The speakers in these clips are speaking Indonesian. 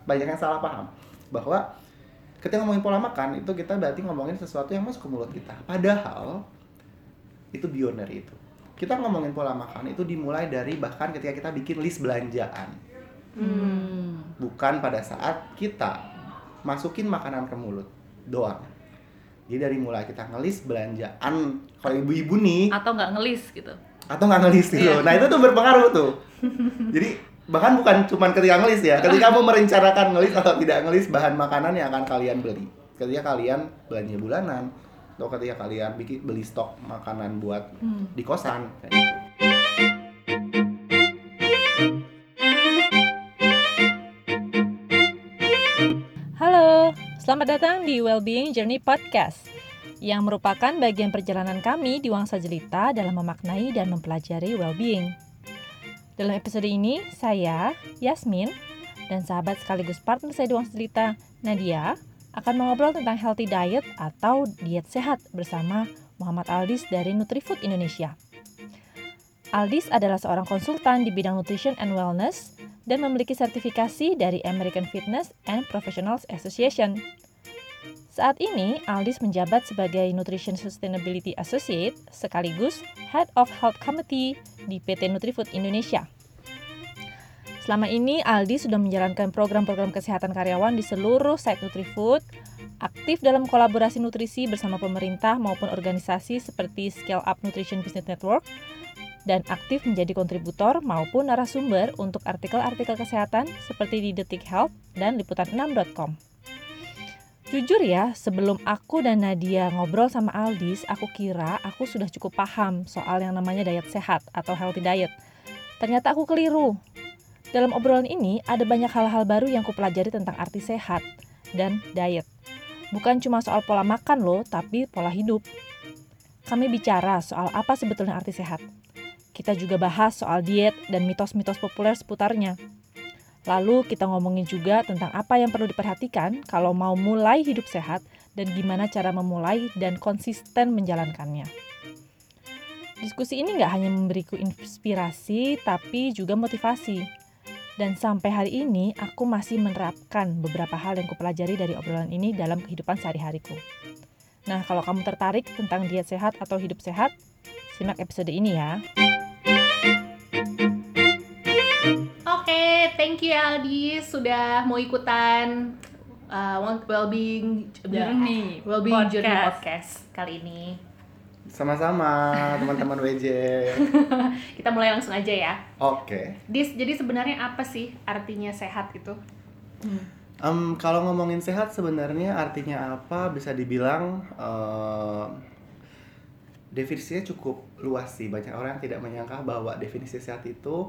banyak yang salah paham bahwa ketika ngomongin pola makan itu kita berarti ngomongin sesuatu yang masuk ke mulut kita. Padahal itu beyond dari itu. Kita ngomongin pola makan itu dimulai dari bahkan ketika kita bikin list belanjaan. Hmm. Bukan pada saat kita masukin makanan ke mulut doang. Jadi dari mulai kita ngelis belanjaan kalau ibu-ibu nih Atau nggak ngelis gitu. atau nggak ngelis gitu. Iya. Nah itu tuh berpengaruh tuh. Jadi bahkan bukan cuma ketika ngelis ya, ketika mau merencanakan ngelis atau tidak ngelis bahan makanan yang akan kalian beli. Ketika kalian belanja bulanan atau ketika kalian bikin beli stok makanan buat Hmm. di kosan. kayak gitu. Halo, selamat datang di Wellbeing Journey Podcast yang merupakan bagian perjalanan kami di Wangsa Jelita dalam memaknai dan mempelajari well-being. Dalam episode ini, saya, Yasmin, dan sahabat sekaligus partner saya di Wangsa Jelita, Nadia, akan mengobrol tentang healthy diet atau diet sehat bersama Muhammad Aldis dari Nutrifood Indonesia. Aldis adalah seorang konsultan di bidang nutrition and wellness dan memiliki sertifikasi dari American Fitness and Professionals Association. Saat ini, Aldis menjabat sebagai Nutrition Sustainability Associate sekaligus Head of Health Committee di PT Nutrifood Indonesia. Selama ini, Aldis sudah menjalankan program-program kesehatan karyawan di seluruh site Nutrifood, aktif dalam kolaborasi nutrisi bersama pemerintah maupun organisasi seperti Scale Up Nutrition Business Network, dan aktif menjadi kontributor maupun narasumber untuk artikel-artikel kesehatan seperti di Detik Health dan liputan6.com. Jujur ya, sebelum aku dan Nadia ngobrol sama Aldis, aku kira aku sudah cukup paham soal yang namanya diet sehat atau healthy diet. Ternyata aku keliru. Dalam obrolan ini ada banyak hal-hal baru yang kupelajari tentang arti sehat dan diet. Bukan cuma soal pola makan loh, tapi pola hidup. Kami bicara soal apa sebetulnya arti sehat. Kita juga bahas soal diet dan mitos-mitos populer seputarnya. Lalu kita ngomongin juga tentang apa yang perlu diperhatikan kalau mau mulai hidup sehat dan gimana cara memulai dan konsisten menjalankannya. Diskusi ini nggak hanya memberiku inspirasi, tapi juga motivasi. Dan sampai hari ini, aku masih menerapkan beberapa hal yang kupelajari dari obrolan ini dalam kehidupan sehari-hariku. Nah, kalau kamu tertarik tentang diet sehat atau hidup sehat, simak episode ini ya. Thank you Aldis sudah mau ikutan uh, Wellbeing Journey Wellbeing Journey Podcast. Podcast kali ini. Sama-sama teman-teman WJ. Kita mulai langsung aja ya. Oke. Dis, jadi sebenarnya apa sih artinya sehat itu? Em, kalau ngomongin sehat sebenarnya artinya apa bisa dibilang eh, definisinya cukup luas sih banyak orang yang tidak menyangka bahwa definisi sehat itu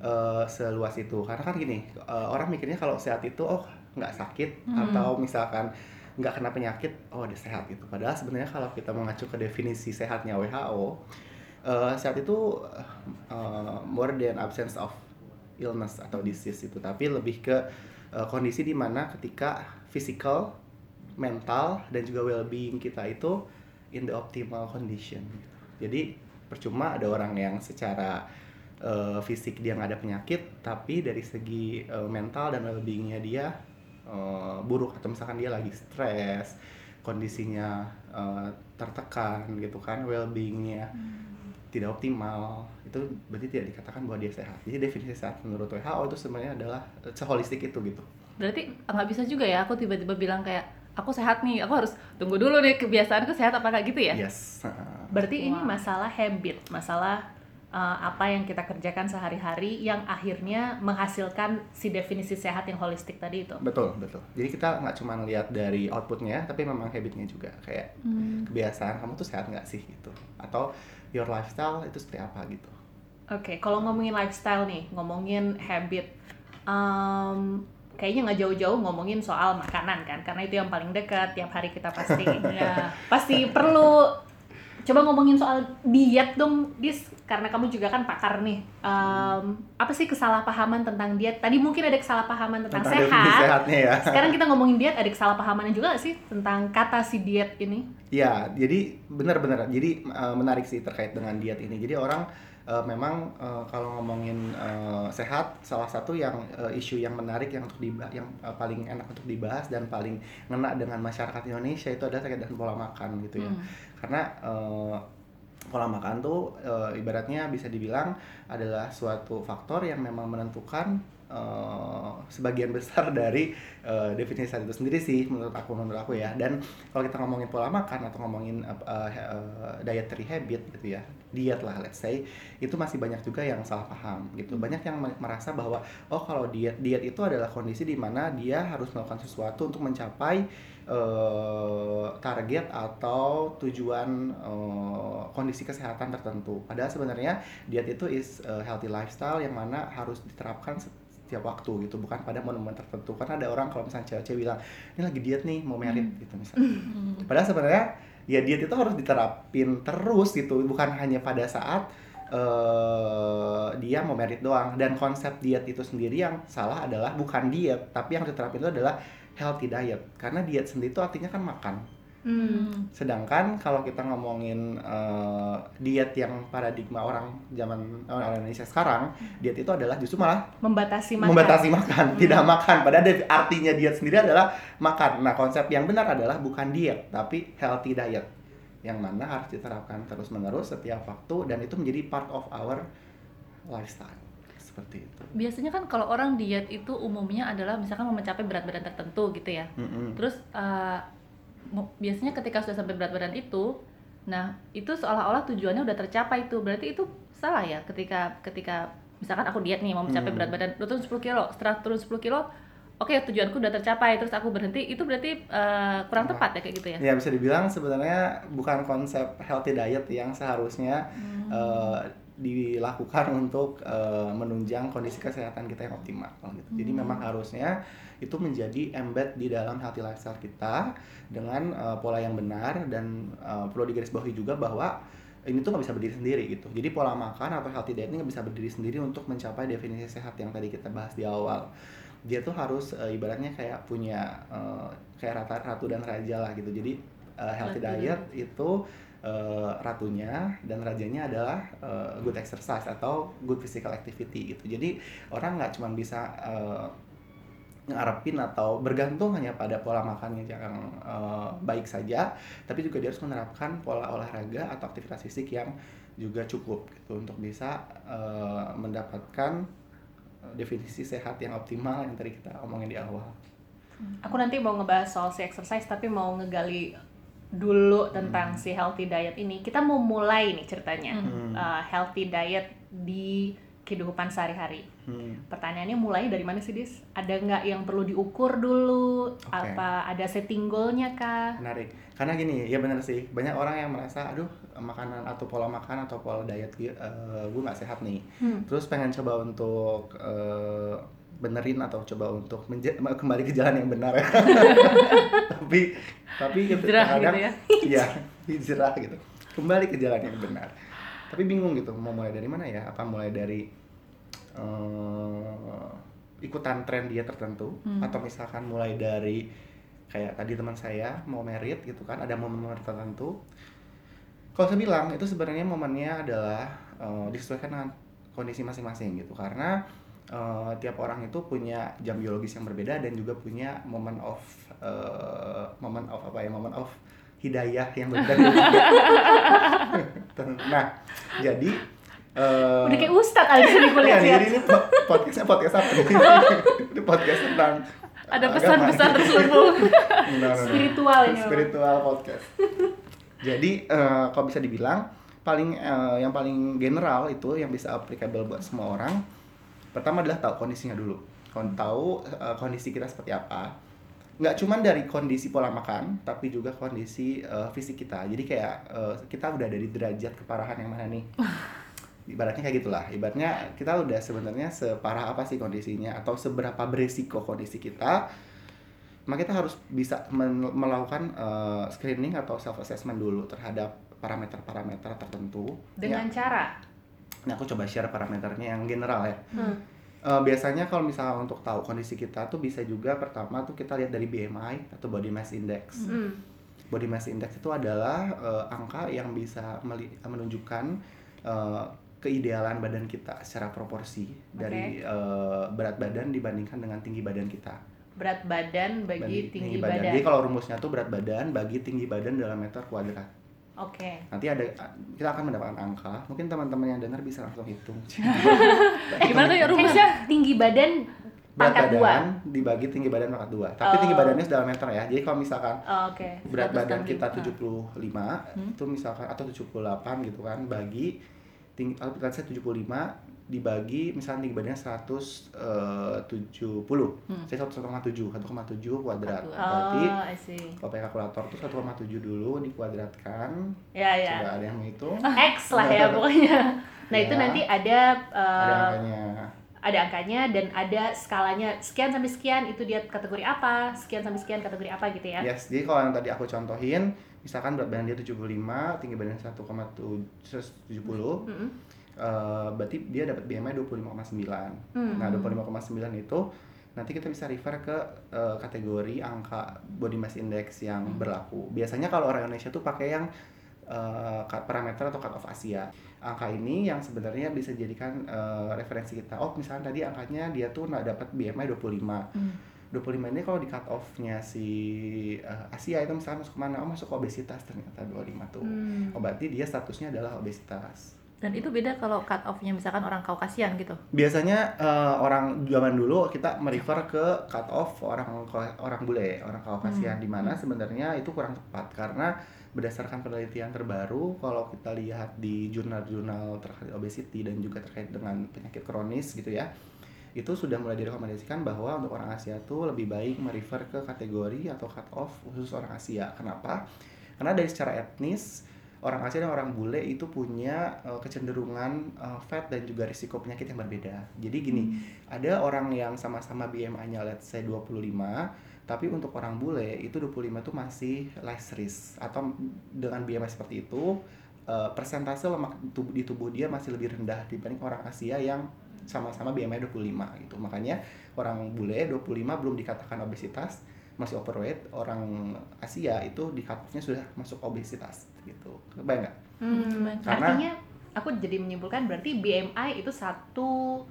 eh, seluas itu karena kan gini eh, orang mikirnya kalau sehat itu oh nggak sakit Hmm. atau misalkan nggak kena penyakit oh dia sehat gitu padahal sebenarnya kalau kita mengacu ke definisi sehatnya WHO eh, sehat itu eh, more than absence of illness atau disease itu tapi lebih ke uh, kondisi di mana ketika physical, mental dan juga well-being kita itu in the optimal condition. gitu. Jadi percuma ada orang yang secara uh, fisik dia nggak ada penyakit, tapi dari segi uh, mental dan well-beingnya dia uh, buruk atau misalkan dia lagi stres, kondisinya uh, tertekan gitu kan, well-beingnya tidak optimal itu berarti tidak dikatakan bahwa dia sehat. Jadi definisi sehat menurut WHO itu sebenarnya adalah eh, seholistik itu gitu. Berarti nggak bisa juga ya aku tiba-tiba bilang kayak aku sehat nih, aku harus tunggu dulu nih kebiasaanku sehat apa kayak gitu ya? Yes. Heeh. Berarti ini Wow. masalah habit, masalah uh, apa yang kita kerjakan sehari-hari yang akhirnya menghasilkan si definisi sehat yang holistik tadi itu. Betul, betul. Jadi kita nggak cuma lihat dari outputnya, tapi memang habitnya juga. Kayak kebiasaan kamu tuh sehat nggak sih gitu. Atau your lifestyle itu seperti apa gitu. Oke, kalau ngomongin lifestyle nih, ngomongin habit, um, kayaknya nggak jauh-jauh ngomongin soal makanan kan, karena itu yang paling dekat tiap hari kita pasti ya, pasti perlu. Coba ngomongin soal diet dong, Dis, karena kamu juga kan pakar nih. Um, apa sih kesalahpahaman tentang diet? Tadi mungkin ada kesalahpahaman tentang, Tentang sehat. sehatnya ya. Sekarang kita ngomongin diet, ada kesalahpahamannya juga nggak sih tentang kata si diet ini? Ya, jadi benar-benar. Jadi eh, menarik sih terkait dengan diet ini. Jadi orang uh, memang uh, kalau ngomongin uh, sehat salah satu yang uh, isu yang menarik yang untuk dibahas yang uh, paling enak untuk dibahas dan paling ngena dengan masyarakat Indonesia itu adalah terkait dengan pola makan gitu ya Hmm. karena uh, pola makan tuh uh, ibaratnya bisa dibilang adalah suatu faktor yang memang menentukan uh, sebagian besar dari uh, definisi saat itu sendiri sih menurut aku menurut aku ya. Dan kalau kita ngomongin pola makan atau ngomongin uh, uh, uh, dietary habit gitu ya diet lah let's say itu masih banyak juga yang salah paham gitu. Banyak yang me- merasa bahwa oh kalau diet diet itu adalah kondisi di mana dia harus melakukan sesuatu untuk mencapai eh, target atau tujuan eh, kondisi kesehatan tertentu. Padahal sebenarnya diet itu is healthy lifestyle yang mana harus diterapkan setiap waktu gitu, bukan pada momen-momen tertentu. Karena ada orang kalau misalnya cewek-cewek bilang ini lagi diet nih mau merit gitu misalnya. Padahal sebenarnya ya diet itu harus diterapin terus gitu, bukan hanya pada saat eh dia mau merit doang. Dan konsep diet itu sendiri yang salah adalah bukan diet tapi yang diterapin itu adalah healthy diet. Karena diet sendiri itu artinya kan makan Hmm. sedangkan kalau kita ngomongin eh, diet yang paradigma orang zaman orang Indonesia sekarang diet itu adalah justru malah Membatasi makan. membatasi makan, tidak makan. Padahal artinya diet sendiri adalah makan. Nah, konsep yang benar adalah bukan diet, tapi healthy diet. Yang mana harus diterapkan terus-menerus setiap waktu dan itu menjadi part of our lifestyle. Seperti itu. biasanya kan kalau orang diet itu umumnya adalah misalkan mau mencapai berat badan tertentu gitu ya Mm-mm. terus uh, biasanya ketika sudah sampai berat badan itu nah itu seolah-olah tujuannya udah tercapai itu berarti itu salah ya ketika ketika misalkan aku diet nih mau mencapai Hmm. berat badan lu turun 10 kilo setelah turun 10 kilo oke tujuanku udah tercapai terus aku berhenti itu berarti uh, kurang Nah. tepat ya kayak gitu ya Ya bisa dibilang sebenarnya bukan konsep healthy diet yang seharusnya eh, dilakukan untuk eh, menunjang kondisi kesehatan kita yang optimal gitu. Jadi memang harusnya itu menjadi embed di dalam healthy lifestyle kita dengan eh, pola yang benar dan eh, perlu digarisbawahi juga bahwa ini tuh nggak bisa berdiri sendiri gitu. Jadi pola makan atau healthy diet ini nggak bisa berdiri sendiri untuk mencapai definisi sehat yang tadi kita bahas di awal. Dia tuh harus eh, ibaratnya kayak punya eh, kayak rata ratu dan raja lah gitu. Jadi healthy diet itu eh, ratunya dan rajanya adalah eh, good exercise atau good physical activity gitu. Jadi orang nggak cuma bisa eh, ngarepin atau bergantung hanya pada pola makannya yang eh, baik saja, tapi juga dia harus menerapkan pola olahraga atau aktivitas fisik yang juga cukup gitu untuk bisa eh, mendapatkan definisi sehat yang optimal yang tadi kita omongin di awal. Aku nanti mau ngebahas soal si exercise tapi mau ngegali dulu tentang Hmm. si healthy diet ini. Kita mau mulai nih ceritanya. Hmm. Uh, healthy diet di kehidupan sehari-hari. Hmm. Pertanyaannya mulai dari mana sih, Dis? Ada nggak yang perlu diukur dulu? Oke. Apa ada setting goalnya kah? menarik karena gini ya bener sih banyak orang yang merasa aduh makanan atau pola makan atau pola diet gue eh, gue nggak sehat nih Hmm. terus pengen coba untuk eh, benerin atau coba untuk kembali ke jalan yang benar. Ya tapi tapi Hijrah kadang- gitu ya. iya hijrah gitu. Kembali ke jalan yang benar. Tapi bingung gitu mau mulai dari mana ya? Apa mulai dari eh, ikutan tren dia tertentu? Hmm. atau misalkan mulai dari kayak tadi teman saya mau merit gitu kan ada momen-momen tertentu. Kalau saya bilang itu sebenarnya momennya adalah eh, disesuaikan dengan kondisi masing-masing gitu. Karena eh, tiap orang itu punya jam biologis yang berbeda dan juga punya momen of eh, momen of apa ya momen of hidayah yang berbeda nah jadi eh, Udah kayak ustadz aja nih kuliah jadi ini po- podcastnya podcast apa nih? ini podcast tentang ada pesan-pesan terselubung Enggak, enggak, enggak. spiritual ini. spiritual podcast. Jadi eh, kalau bisa dibilang paling eh, yang paling general itu yang bisa applicable buat semua orang. Pertama adalah tahu kondisinya dulu. Tahu eh, kondisi kita seperti apa. Nggak cuma dari kondisi pola makan, tapi juga kondisi eh, fisik kita. Jadi kayak eh, kita udah ada di derajat keparahan yang mana nih? Ibaratnya kayak gitulah. Ibaratnya kita udah sebenarnya separah apa sih kondisinya atau seberapa beresiko kondisi kita maka kita harus bisa melakukan eh, screening atau self assessment dulu terhadap parameter-parameter tertentu. Dengan Ya, cara nah aku coba share parameternya yang general ya. Hmm. Eh, biasanya kalau misalnya untuk tahu kondisi kita tuh bisa juga pertama tuh kita lihat dari BMI atau body mass index. Hmm. Body mass index itu adalah eh, angka yang bisa menunjukkan eh, keidealan badan kita secara proporsi dari eh, berat badan dibandingkan dengan tinggi badan kita. Berat badan bagi Bagi tinggi, badan. Jadi kalau rumusnya tuh berat badan bagi tinggi badan dalam meter kuadrat. Oke. Nanti ada kita akan mendapatkan angka. Mungkin teman-teman yang dengar bisa langsung hitung. Gimana tuh ya rumusnya? Eh, tinggi badan berat pangkat dua. badan dibagi tinggi badan pangkat dua. Tapi Oh. tinggi badannya dalam meter ya. Jadi kalau misalkan Oh, Oke. berat badan 165. kita 75 Hmm. itu misalkan atau 78 gitu kan bagi tinggi atau let's say 75 dibagi misalnya tinggi badannya 170 Hmm. saya 1,7 1,7 kuadrat Satu. berarti Oh, I see. kalau pakai kalkulator tuh 1,7 dulu dikuadratkan Ya, ya. coba ada yang menghitung X lah ya pokoknya. Nah, itu Ya. nanti ada ada eh, angkanya ada angkanya dan ada skalanya sekian sampai sekian itu dia kategori apa, sekian sampai sekian kategori apa gitu ya. yes jadi kalau yang tadi aku contohin misalkan berat badan dia 75 tinggi badan 1,70 Mm-mm. Eh, berarti dia dapat BMI 25,9 Hmm. Nah, 25,9 itu nanti kita bisa refer ke eh, kategori angka body mass index yang Hmm. berlaku. Biasanya kalau orang Indonesia tuh pakai yang eh, cut parameter atau cut off Asia. Angka ini yang sebenarnya bisa dijadikan eh, referensi kita. Oh, misalnya tadi angkanya dia tuh nggak dapat BMI 25. Hmm. 25 ini kalau di cut off-nya si eh, Asia itu misalnya masuk ke mana? Oh, masuk obesitas ternyata 25 tuh. Hmm. Oh, berarti dia statusnya adalah obesitas. Dan itu beda kalau cut off-nya misalkan orang Kaukasian gitu. biasanya eh, orang zaman dulu kita merefer ke cut off orang orang bule orang Kaukasian. Di mana sebenarnya itu kurang tepat karena berdasarkan penelitian terbaru kalau kita lihat di jurnal-jurnal terkait obesity dan juga terkait dengan penyakit kronis gitu ya itu sudah mulai direkomendasikan bahwa untuk orang Asia tuh lebih baik merefer ke kategori atau cut off khusus orang Asia. Kenapa? Karena dari secara etnis orang Asia dan orang bule itu punya uh, kecenderungan uh, fat dan juga risiko penyakit yang berbeda. Jadi gini, ada orang yang sama-sama BMI-nya let's say 25, tapi untuk orang bule itu 25 itu masih less risk atau dengan BMI seperti itu uh, persentase lemak tubuh, di tubuh dia masih lebih rendah dibanding orang Asia yang sama-sama BMI 25 gitu. Makanya orang bule 25 belum dikatakan obesitas, masih overweight, orang Asia itu di cut off-nya sudah masuk obesitas gitu. Kebayang nggak? Hmm, Karena- artinya aku jadi menyimpulkan berarti BMI itu satu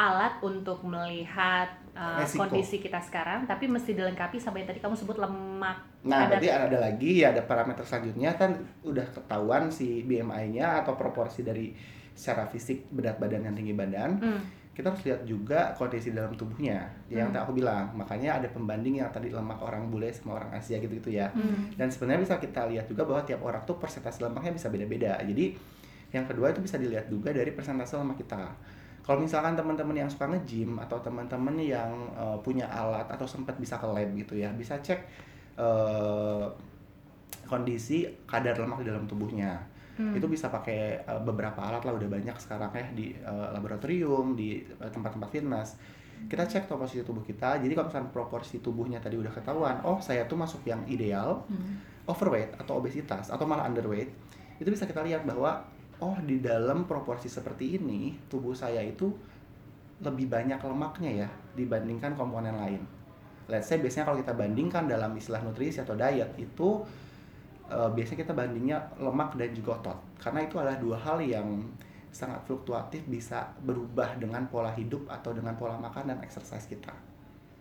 alat untuk melihat uh, Resiko. kondisi kita sekarang, tapi mesti dilengkapi sampai yang tadi kamu sebut lemak. Nah, berarti ada lagi ya ada parameter selanjutnya kan udah ketahuan si BMI-nya atau proporsi dari secara fisik berat badan dan tinggi badan. Hmm. Kita harus lihat juga kondisi dalam tubuhnya. Yang Hmm. tadi aku bilang, makanya ada pembanding yang tadi lemak orang bule sama orang Asia gitu-gitu ya. Hmm. Dan sebenarnya bisa kita lihat juga bahwa tiap orang tuh persentase lemaknya bisa beda-beda. Jadi yang kedua itu bisa dilihat juga dari persentase lemak kita. Kalau misalkan teman-teman yang suka nge-gym atau teman-teman yang eh, punya alat atau sempat bisa ke lab gitu ya, bisa cek eh, kondisi kadar lemak di dalam tubuhnya. Hmm. Itu bisa pakai eh, beberapa alat lah udah banyak sekarang ya di eh, laboratorium, di eh, tempat-tempat fitness. Kita cek tuh posisi tubuh kita. Jadi kalau misalkan proporsi tubuhnya tadi udah ketahuan, oh saya tuh masuk yang ideal, Hmm. overweight atau obesitas atau malah underweight itu bisa kita lihat bahwa oh di dalam proporsi seperti ini tubuh saya itu lebih banyak lemaknya ya dibandingkan komponen lain. Let's say biasanya kalau kita bandingkan dalam istilah nutrisi atau diet itu eh, biasanya kita bandingnya lemak dan juga otot karena itu adalah dua hal yang sangat fluktuatif bisa berubah dengan pola hidup atau dengan pola makan dan exercise kita.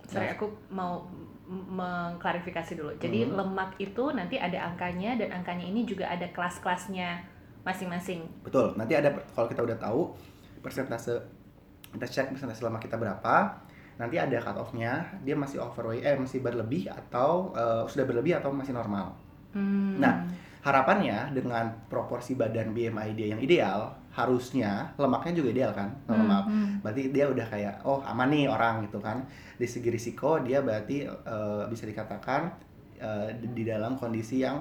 Sorry, aku mau mengklarifikasi dulu. Jadi Hmm. lemak itu nanti ada angkanya dan angkanya ini juga ada kelas-kelasnya masing-masing. Betul. Nanti ada kalau kita udah tahu persentase kita cek persentase lemak kita berapa, nanti ada cut off-nya, dia masih overweight eh masih berlebih atau eh, sudah berlebih atau masih normal. Hmm. Nah, Harapannya dengan proporsi badan BMI dia yang ideal, harusnya lemaknya juga ideal kan, normal. Hmm. Berarti dia udah kayak oh aman nih orang gitu kan. Di segi risiko dia berarti eh, bisa dikatakan eh, di di dalam kondisi yang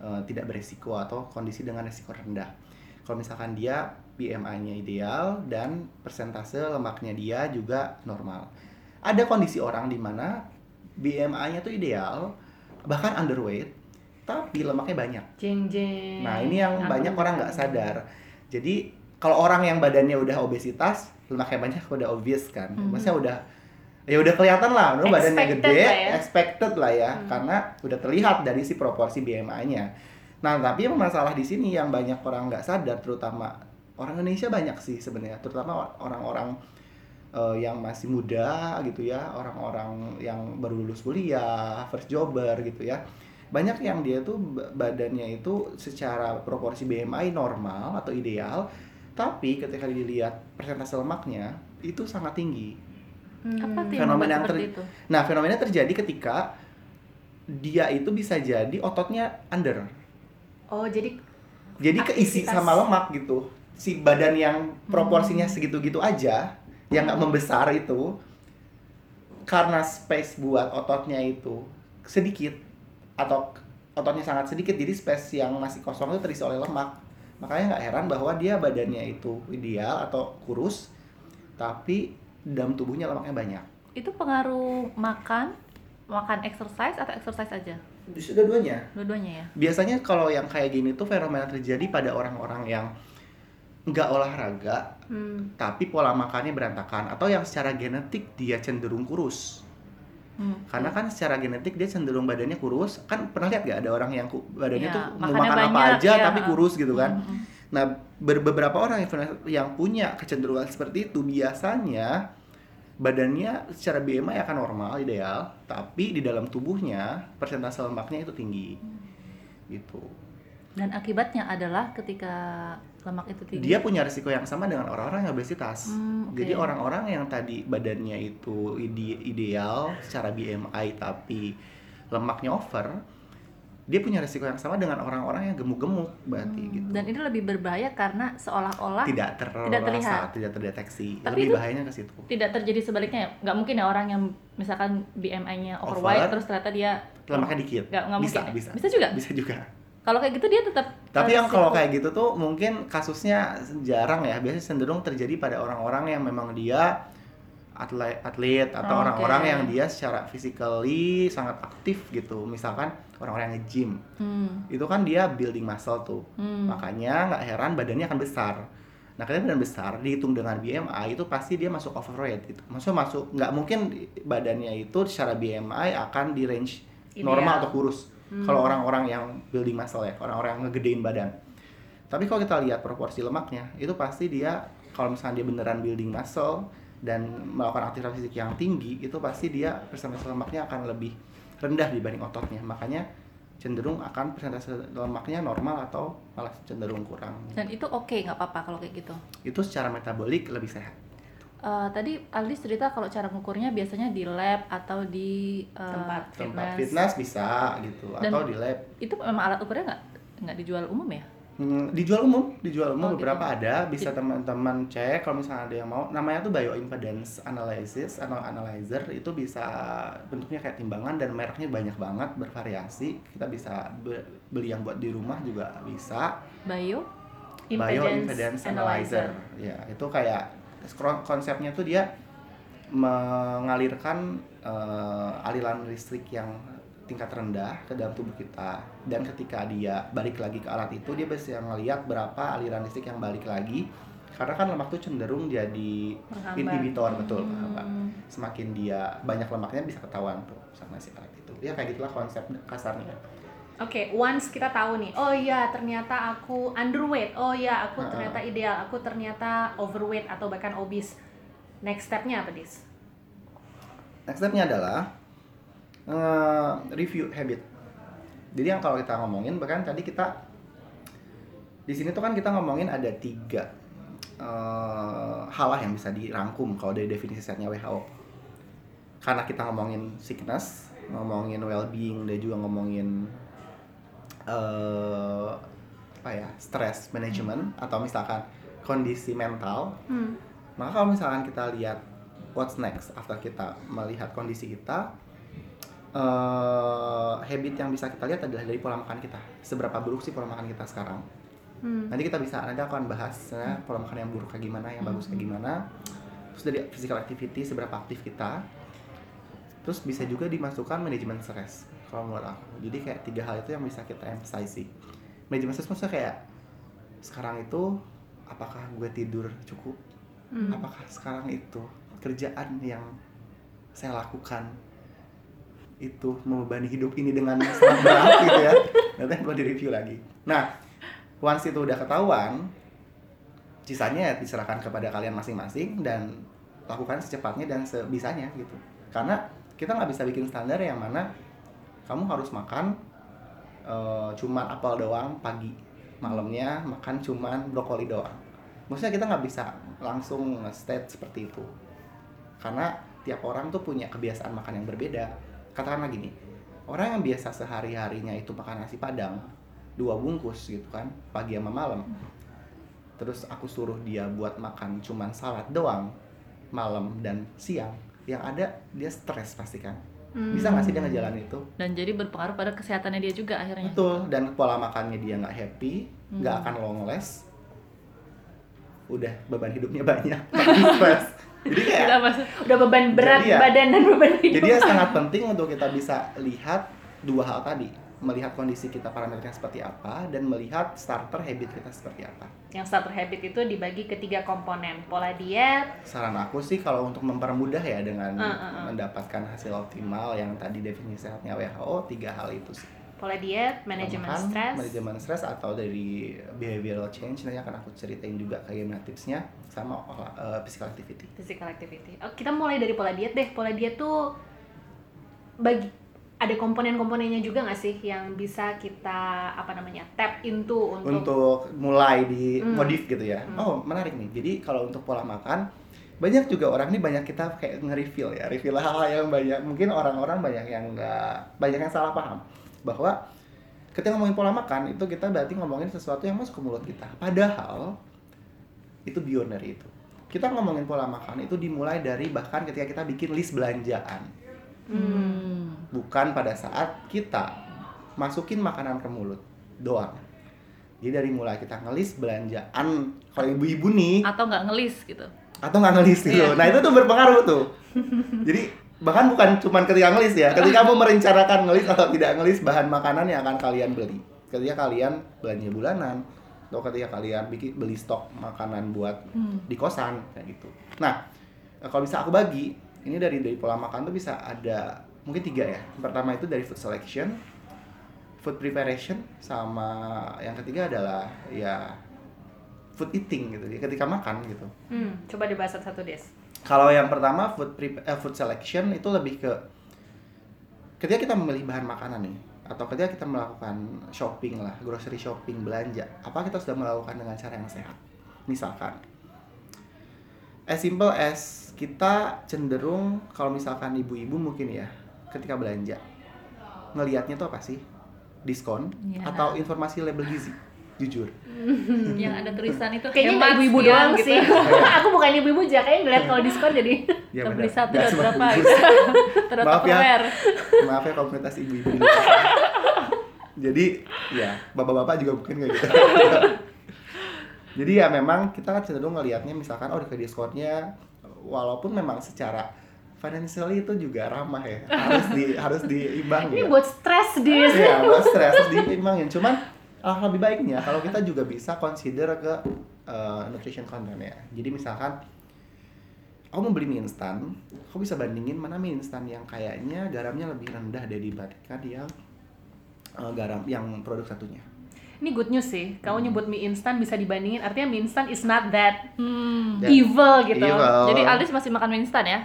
eh, tidak berisiko atau kondisi dengan risiko rendah. Kalau misalkan dia BMI-nya ideal dan persentase lemaknya dia juga normal. Ada kondisi orang di mana BMI-nya tuh ideal, bahkan underweight, tapi lemaknya banyak. Jeng jeng. Nah ini yang Aku banyak orang nggak sadar. Jadi kalau orang yang badannya udah obesitas, lemaknya banyak udah obvious kan. Mhm. Maksudnya udah ya udah kelihatan lah, udah badannya gede, lah ya. expected lah ya, Hmm. karena udah terlihat dari si proporsi BMI-nya. Nah tapi yang masalah di sini yang banyak orang nggak sadar, terutama orang Indonesia banyak sih sebenarnya terutama orang-orang eh, yang masih muda gitu ya orang-orang yang baru lulus kuliah first jobber gitu ya banyak yang dia tuh ba- badannya itu secara proporsi BMI normal atau ideal tapi ketika dilihat persentase lemaknya itu sangat tinggi Apa yang Fenomena yang seperti ter- itu? Nah, fenomena terjadi ketika dia itu bisa jadi ototnya under. Oh, jadi Jadi keisi Aktivitas. sama lemak gitu. Si badan yang proporsinya segitu-gitu aja, yang nggak membesar itu, karena space buat ototnya itu sedikit atau ototnya sangat sedikit, jadi space yang masih kosong itu terisi oleh lemak. Makanya nggak heran bahwa dia badannya itu ideal atau kurus, tapi dalam tubuhnya lemaknya banyak. Itu pengaruh makan, makan exercise atau exercise aja? Dua-duanya. Dua-duanya ya. biasanya kalau yang kayak gini tuh fenomena terjadi pada orang-orang yang nggak olahraga hmm, tapi pola makannya berantakan atau yang secara genetik dia cenderung kurus Hmm. karena kan secara genetik dia cenderung badannya kurus kan pernah lihat gak ada orang yang badannya Iya, tuh mau makan apa banyak, aja iya. tapi kurus gitu kan Hmm, hmm. nah ber- beberapa orang yang, punya kecenderungan seperti itu biasanya badannya secara BMI akan normal ideal tapi di dalam tubuhnya persentase lemaknya itu tinggi gitu Dan akibatnya adalah ketika lemak itu tinggi. dia punya risiko yang sama dengan orang-orang yang obesitas. Hmm, oke. Jadi orang-orang yang tadi badannya itu ide- ideal secara BMI tapi lemaknya over, dia punya risiko yang sama dengan orang-orang yang gemuk-gemuk berarti Hmm, gitu. Dan ini lebih berbahaya karena seolah-olah tidak terasa, tidak terlihat. tidak terdeteksi. Tapi Lebih bahayanya ke situ. tidak terjadi sebaliknya ya. Nggak mungkin ya orang yang misalkan BMI-nya Over. overweight terus ternyata dia Lemaknya dikit. nggak nggak bisa, mungkin. ya? bisa. Bisa juga. Bisa juga. Kalau kayak gitu dia tetap Tapi yang kalau kayak gitu tuh mungkin kasusnya jarang ya. Biasanya cenderung terjadi pada orang-orang yang memang dia atlet atlet atau Oke. orang-orang yang dia secara physically sangat aktif gitu. Misalkan orang-orang yang nge-gym. Hmm, Itu kan dia building muscle tuh. hmm. Makanya nggak heran badannya akan besar. Nah, ketika badan besar dihitung dengan BMI itu pasti dia masuk overweight gitu. Maksudnya masuk nggak mungkin badannya itu secara BMI akan di range Ideal. normal atau kurus. Hmm. Kalau orang-orang yang building muscle ya, orang-orang yang ngegedein badan. Tapi kalau kita lihat proporsi lemaknya, itu pasti dia kalau misalnya dia beneran building muscle dan melakukan aktivitas fisik yang tinggi, itu pasti dia persentase lemaknya akan lebih rendah dibanding ototnya. Makanya cenderung akan persentase lemaknya normal atau malah cenderung kurang. Dan itu oke nggak apa-apa kalau kayak gitu. Itu secara metabolik lebih sehat. Eh, tadi Aldis cerita kalau cara ngukurnya biasanya di lab atau di eh, Tempat Tempat Fitness. fitness bisa gitu Dan- atau di lab. Itu memang alat ukurnya nggak nggak dijual umum ya? Hmm, dijual umum, dijual umum Oh, beberapa gitu. ada, bisa teman-teman cek kalau misalnya ada yang mau. Namanya tuh bioimpedance analysis atau analyzer itu bisa bentuknya kayak timbangan dan mereknya banyak banget bervariasi. Kita bisa be- beli yang buat di rumah juga bisa. Bio? Bioimpedance analyzer. Ya, itu kayak konsepnya tuh dia mengalirkan eh, aliran listrik yang tingkat rendah ke dalam tubuh kita dan ketika dia balik lagi ke alat itu dia bisa ngeliat berapa aliran listrik yang balik lagi karena kan lemak tuh cenderung jadi Menghambat. inhibitor betul Hmm. Pak. semakin dia banyak lemaknya bisa ketahuan tuh sama si alat itu ya kayak gitulah konsep kasarnya Oke, once kita tahu nih, oh iya ternyata aku underweight, oh iya aku Ha-ha. ternyata ideal, aku ternyata overweight atau bahkan obese. Next stepnya apa dis? Next stepnya adalah eh, review habit. Jadi yang kalau kita ngomongin, bahkan tadi kita di sini tuh kan kita ngomongin ada tiga eh, hal yang bisa dirangkum kalau dari definisi setnya WHO. Karena kita ngomongin sickness, ngomongin well-being, dan juga ngomongin eh, apa ya stress management atau misalkan kondisi mental Hmm. maka kalau misalkan kita lihat what's next after kita melihat kondisi kita, eh, habit yang bisa kita lihat adalah dari pola makan kita. Seberapa buruk sih pola makan kita sekarang? Hmm. Nanti kita bisa nanti akan bahas ya, pola makan yang buruk kayak gimana, yang bagus kayak gimana. Terus dari physical activity seberapa aktif kita. Terus bisa juga dimasukkan manajemen stres kalau menurut aku. Jadi kayak tiga hal itu yang bisa kita emphasize sih. Manajemen stres maksudnya kayak sekarang itu apakah gue tidur cukup? Hmm. apakah sekarang itu kerjaan yang saya lakukan itu membebani hidup ini dengan sangat berat gitu ya nanti perlu direview lagi nah once itu udah ketahuan sisanya ya diserahkan kepada kalian masing-masing dan lakukan secepatnya dan sebisanya gitu karena kita nggak bisa bikin standar yang mana kamu harus makan eh, cuman apel doang pagi. Malamnya makan cuman brokoli doang. Maksudnya kita nggak bisa langsung state seperti itu. Karena tiap orang tuh punya kebiasaan makan yang berbeda. Katakanlah gini orang yang biasa sehari harinya itu makan nasi padang dua bungkus gitu kan pagi sama malam. Terus aku suruh dia buat makan cuman salad doang malam dan siang yang ada dia stres pasti kan bisa nggak sih dia ngejalanin itu? Dan jadi berpengaruh pada kesehatannya dia juga akhirnya. Betul. Dan pola makannya dia nggak happy nggak Hmm. akan long last udah beban hidupnya banyak stres. Jadi kayak apa Udah beban berat Jadi ya- badan dan beban hidup. jadi ya sangat penting untuk kita bisa lihat dua hal tadi melihat kondisi kita parameternya seperti apa dan melihat starter habit kita seperti apa Yang starter habit itu dibagi ke tiga komponen. Pola diet, saran aku sih kalau untuk mempermudah ya dengan Ah, ah, ah. mendapatkan hasil optimal yang tadi definisi sehatnya WHO tiga hal itu sih pola diet, manajemen stres, manajemen stres atau dari behavioral change nanti akan aku ceritain juga kayak gimana tipsnya sama eh, physical activity physical activity. Oh, kita mulai dari pola diet deh. Pola diet tuh bagi ada komponen-komponennya juga nggak sih yang bisa kita apa namanya tap into untuk, untuk mulai di Hmm. modif gitu ya. Hmm. Oh, menarik nih. Jadi kalau untuk pola makan banyak juga orang nih banyak kita kayak nge-reveal ya, reveal hal yang banyak. Mungkin orang-orang banyak yang nggak banyak yang salah paham bahwa ketika ngomongin pola makan itu kita berarti ngomongin sesuatu yang masuk ke mulut kita. Padahal itu beyond dari itu. Kita ngomongin pola makan itu dimulai dari bahkan ketika kita bikin list belanjaan. Hmm. Bukan pada saat kita masukin makanan ke mulut doang. Jadi dari mulai kita ngelis belanjaan kalau ibu-ibu nih atau nggak ngelis gitu atau nggak ngelis gitu. Iya. Nah itu tuh berpengaruh tuh. Jadi bahkan bukan cuman ketika ngelis ya, ketika mau merencanakan ngelis atau tidak ngelis bahan makanan yang akan kalian beli. Ketika kalian belanja bulanan atau ketika kalian bikin beli stok makanan buat Hmm. di kosan kayak gitu. Nah kalau bisa aku bagi ini dari dari pola makan tuh bisa ada mungkin tiga ya. Pertama itu dari food selection, food preparation, sama yang ketiga adalah ya food eating gitu ya ketika makan gitu. Hmm, coba dibahas satu des. Kalau yang pertama food pre- eh, food selection itu lebih ke ketika kita memilih bahan makanan nih atau ketika kita melakukan shopping lah, grocery shopping, belanja, apa kita sudah melakukan dengan cara yang sehat? Misalkan as simple as kita cenderung kalau misalkan ibu-ibu mungkin ya ketika belanja ngelihatnya tuh apa sih? Diskon Iya. atau informasi label gizi? Jujur. yang ada tulisan itu Kayaknya ibu-ibu sekian doang gitu. sih. aku bukan ibu-ibu aja, kayaknya ngeliat kalau diskon jadi Ya, benar. satu dan berapa gitu terus Maaf ya. Maaf ya komunitas ibu-ibu jadi ya bapak-bapak juga mungkin kayak gitu jadi ya memang kita kan cenderung ngelihatnya misalkan oh ke diskonnya walaupun memang secara financially itu juga ramah ya harus di harus diimbang ini ya buat stres dis. Iya, buat stres harus diimbangin cuman ah, lebih baiknya kalau kita juga bisa consider ke uh, nutrition content ya jadi misalkan aku mau beli mie instan, aku bisa bandingin mana mie instan yang kayaknya garamnya lebih rendah dibandingkan yang uh, garam yang produk satunya. Ini good news sih. Kamu nyebut mie instan bisa dibandingin, artinya mie instan is not that Hmm. Evil gitu. Evil. Jadi Aldis masih makan mie instan ya?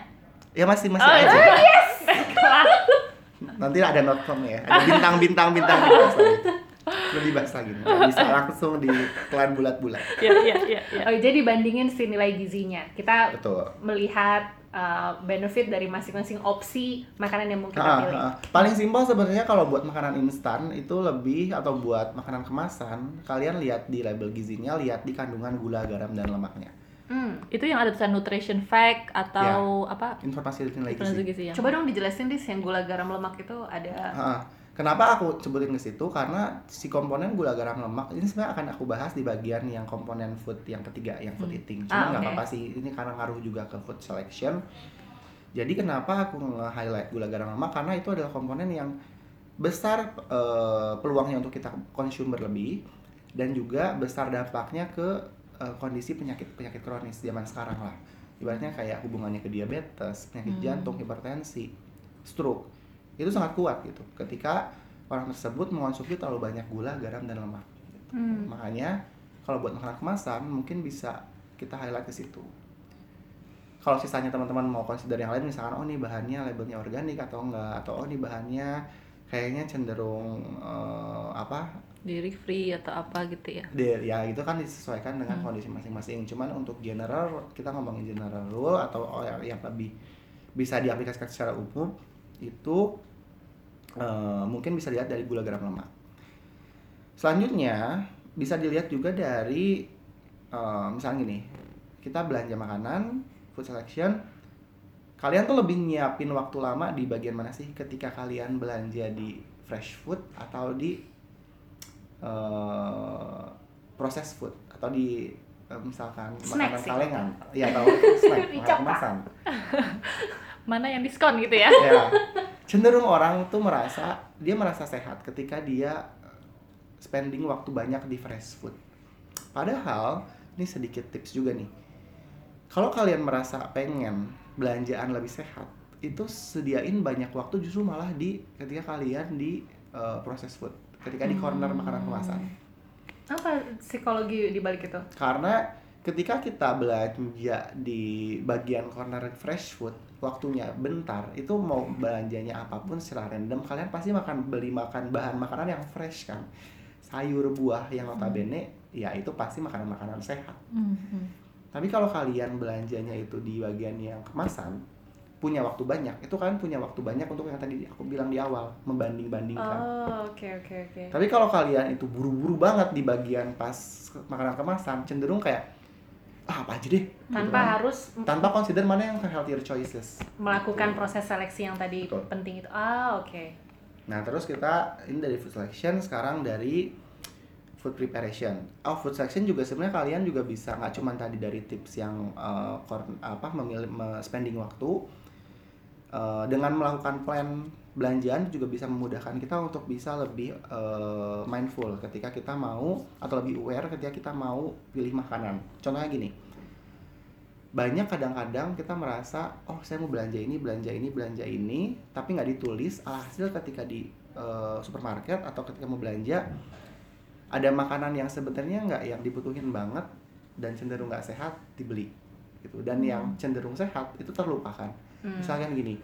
Ya masih masih Oh, aja. Yes. Nanti ada not from ya, ada bintang-bintang bintang dibahas lagi. Lebih dibahas lagi nih. Nggak bisa langsung di telan bulat-bulat. Iya, iya, iya, iya. Oh, jadi bandingin si nilai gizinya. Kita Betul. melihat uh, benefit dari masing-masing opsi makanan yang mau kita Ah, pilih. ah. Paling simpel sebenarnya kalau buat makanan instan itu lebih atau buat makanan kemasan, kalian lihat di label gizinya, lihat di kandungan gula, garam dan lemaknya. Hmm. Itu yang ada tulisan nutrition fact atau apa? Informasi nilai gizi. gizi ya. Coba dong dijelasin dis yang gula garam lemak itu ada. Ah, Kenapa aku sebutin ke situ? Karena si komponen gula garam lemak ini sebenarnya akan aku bahas di bagian yang komponen food yang ketiga, yang food Hmm. eating. Ah, Cuma nggak oke. apa-apa sih, ini karena ngaruh juga ke food selection. Jadi kenapa aku nge-highlight gula garam lemak? Karena itu adalah komponen yang besar eh, peluangnya untuk kita konsum berlebih dan juga besar dampaknya ke eh, kondisi penyakit penyakit kronis zaman sekarang lah. Ibaratnya kayak hubungannya ke diabetes, penyakit Hmm. jantung, hipertensi, stroke itu sangat kuat gitu ketika orang tersebut mengonsumsi terlalu banyak gula, garam dan lemak. Hmm. Makanya kalau buat makanan kemasan mungkin bisa kita highlight ke situ kalau sisanya teman-teman mau consider yang lain misalkan oh nih bahannya labelnya organik atau enggak atau oh nih bahannya kayaknya cenderung eh, apa dairy free atau apa gitu ya de- ya itu kan disesuaikan dengan Hmm. kondisi masing-masing cuman untuk general kita ngomongin general rule atau oh, yang, yang lebih bisa diaplikasikan secara umum itu eh, mungkin bisa dilihat dari gula garam lemak. Selanjutnya bisa dilihat juga dari eh, misalnya gini kita belanja makanan food selection kalian tuh lebih nyiapin waktu lama di bagian mana sih ketika kalian belanja di fresh food atau di eh proses food? Atau di eh, misalkan Snack makanan sih. kalengan? Ya atau snack makanan kemasan mana yang diskon gitu ya? Ya. Cenderung orang tuh merasa dia merasa sehat ketika dia eh, spending waktu banyak di fresh food. Padahal ini sedikit tips juga nih. Kalau kalian merasa pengen belanjaan lebih sehat itu sediain banyak waktu justru malah di ketika kalian di eh, proses food. Ketika di corner makanan kemasan. Apa psikologi di balik itu? karena ketika kita belanja di bagian corner fresh food waktunya bentar itu mau belanjanya apa pun secara random kalian pasti makan beli makan bahan makanan yang fresh kan. Sayur buah yang notabene ya itu pasti makanan-makanan sehat. Hmm, tapi kalau kalian belanjanya itu di bagian yang kemasan punya waktu banyak itu kan punya waktu banyak untuk yang tadi aku bilang di awal membanding-bandingkan. Oh, oke oke oke. tapi kalau kalian itu buru-buru banget di bagian pas makanan kemasan, cenderung kayak apa aja deh. gitu Tanpa kan. harus tanpa consider mana yang healthier choices. melakukan proses seleksi yang tadi Betul. penting itu. Ah, oke. Nah terus kita ini dari food selection, sekarang dari food preparation. Oh food selection juga sebenarnya kalian juga bisa nggak cuma tadi dari tips yang kor- apa memilih me- spending waktu eh, dengan melakukan plan belanjaan juga bisa memudahkan kita untuk bisa lebih eh, mindful ketika kita mau atau lebih aware ketika kita mau pilih makanan. Contohnya gini, banyak kadang-kadang kita merasa oh saya mau belanja ini belanja ini belanja ini tapi nggak ditulis alhasil ketika di eh, supermarket atau ketika mau belanja ada makanan yang sebenarnya nggak yang dibutuhin banget dan cenderung nggak sehat dibeli gitu dan yang cenderung sehat itu terlupakan Hmm. misalkan gini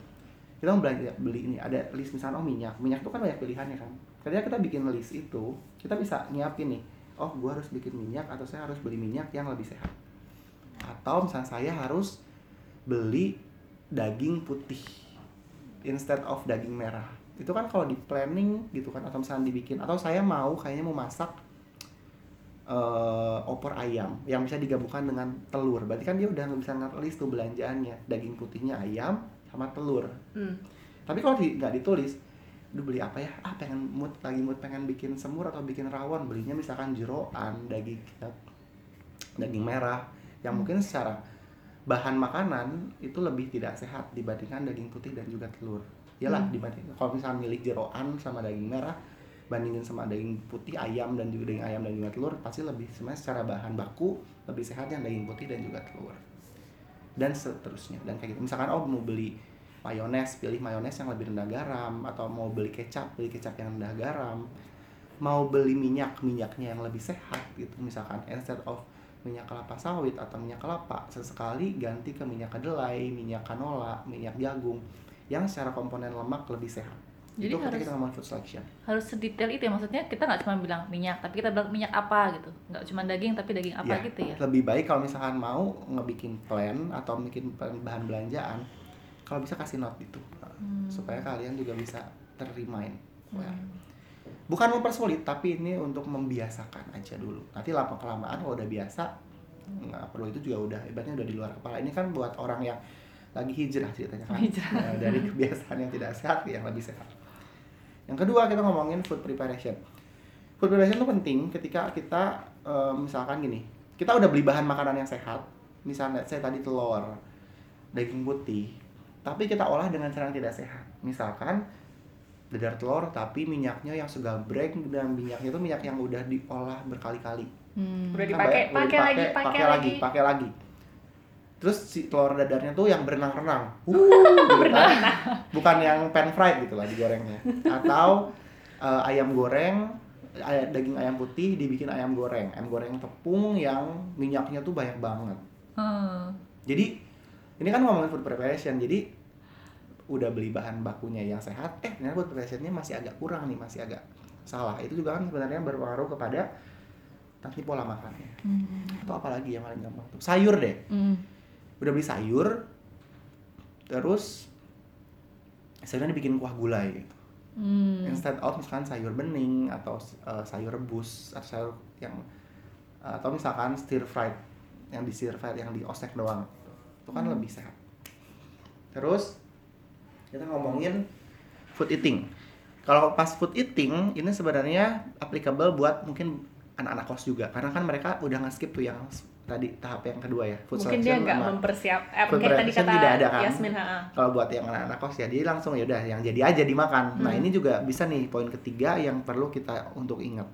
kita mau belanja beli ini ada list misalnya oh minyak. Minyak itu kan banyak pilihannya kan. Ketika kita bikin list itu kita bisa nyiapin nih oh gua harus bikin minyak atau saya harus beli minyak yang lebih sehat. Atau misalnya saya harus beli daging putih instead of daging merah. Itu kan kalau di planning gitu kan atau misalnya dibikin atau saya mau kayaknya mau masak eh, opor ayam yang bisa digabungkan dengan telur. Berarti kan dia udah bisa ngelis tuh belanjaannya. Daging putihnya ayam sama telur Hmm. tapi kalau di- nggak ditulis Duh beli apa ya? Ah pengen mood lagi mood pengen bikin semur atau bikin rawon belinya misalkan jeroan daging daging merah yang Hmm. mungkin secara bahan makanan itu lebih tidak sehat dibandingkan daging putih dan juga telur. Iyalah Hmm. dibanding kalau misalnya milih jeroan sama daging merah bandingin sama daging putih ayam dan juga daging ayam dan juga telur pasti lebih sebenarnya secara bahan baku lebih sehat yang daging putih dan juga telur dan seterusnya dan kayak gitu misalkan oh mau beli mayones pilih mayones yang lebih rendah garam atau mau beli kecap beli kecap yang rendah garam. Mau beli minyak minyaknya yang lebih sehat gitu. Misalkan instead of minyak kelapa sawit atau minyak kelapa sesekali ganti ke minyak kedelai minyak canola minyak jagung yang secara komponen lemak lebih sehat. Jadi itu harus- kita ngomong food selection. harus sedetail itu ya. Maksudnya kita nggak cuma bilang minyak tapi kita bilang minyak apa gitu. Nggak cuma daging tapi daging apa Ya, gitu ya. lebih baik kalau misalkan mau ngebikin plan atau bikin bahan belanjaan kalau bisa kasih note itu. Hmm. supaya kalian juga bisa terremind. Hmm. Well, bukan mempersulit tapi ini untuk membiasakan aja dulu. Nanti lama kelamaan kalau udah biasa nggak perlu. Itu juga udah ibaratnya udah di luar kepala. Ini kan buat orang yang lagi hijrah ceritanya kan. Hijrah. Nah, dari kebiasaan yang tidak sehat ke yang lebih sehat. Yang kedua kita ngomongin food preparation. Food preparation itu penting ketika kita eh, misalkan gini. Kita udah beli bahan makanan yang sehat. Misalnya saya tadi telur daging putih tapi kita olah dengan cara yang tidak sehat misalkan dadar telur tapi minyaknya yang segabrek dan minyaknya itu minyak yang udah diolah berkali-kali Hmm. Udah dipakai, pakai lagi, pakai lagi lagi. pakai lagi terus si telur dadarnya tuh yang berenang-renang uh, gitu kan. bukan yang pan fried gitu lah digorengnya atau eh, ayam goreng ay- daging ayam putih dibikin ayam goreng ayam goreng tepung yang minyaknya tuh banyak banget Hmm. jadi ini kan ngomongin food preparation jadi udah beli bahan bakunya yang sehat eh ternyata food preparationnya masih agak kurang nih masih agak salah. Itu juga kan sebenarnya berpengaruh kepada nanti pola makannya. Hmm. atau apalagi yang paling gampang tuh sayur deh. Hmm. udah beli sayur terus sayurnya dibikin kuah gulai gitu. Hmm. instead of misalkan sayur bening atau uh, sayur rebus atau sayur yang uh, atau misalkan stir fried yang di stir fried yang di ostek doang itu kan lebih sehat. Terus kita ngomongin food eating. Kalau pas food eating ini sebenarnya applicable buat mungkin anak-anak kos juga. Karena kan mereka udah nge-skip tuh yang tadi tahap yang kedua ya food Mungkin dia nggak mempersiap, eh, food tadi kata tidak ada kan? Yasmin, kalau buat yang anak-anak kos ya dia langsung ya udah yang jadi aja dimakan. Nah Hmm. ini juga bisa nih poin ketiga yang perlu kita untuk ingat.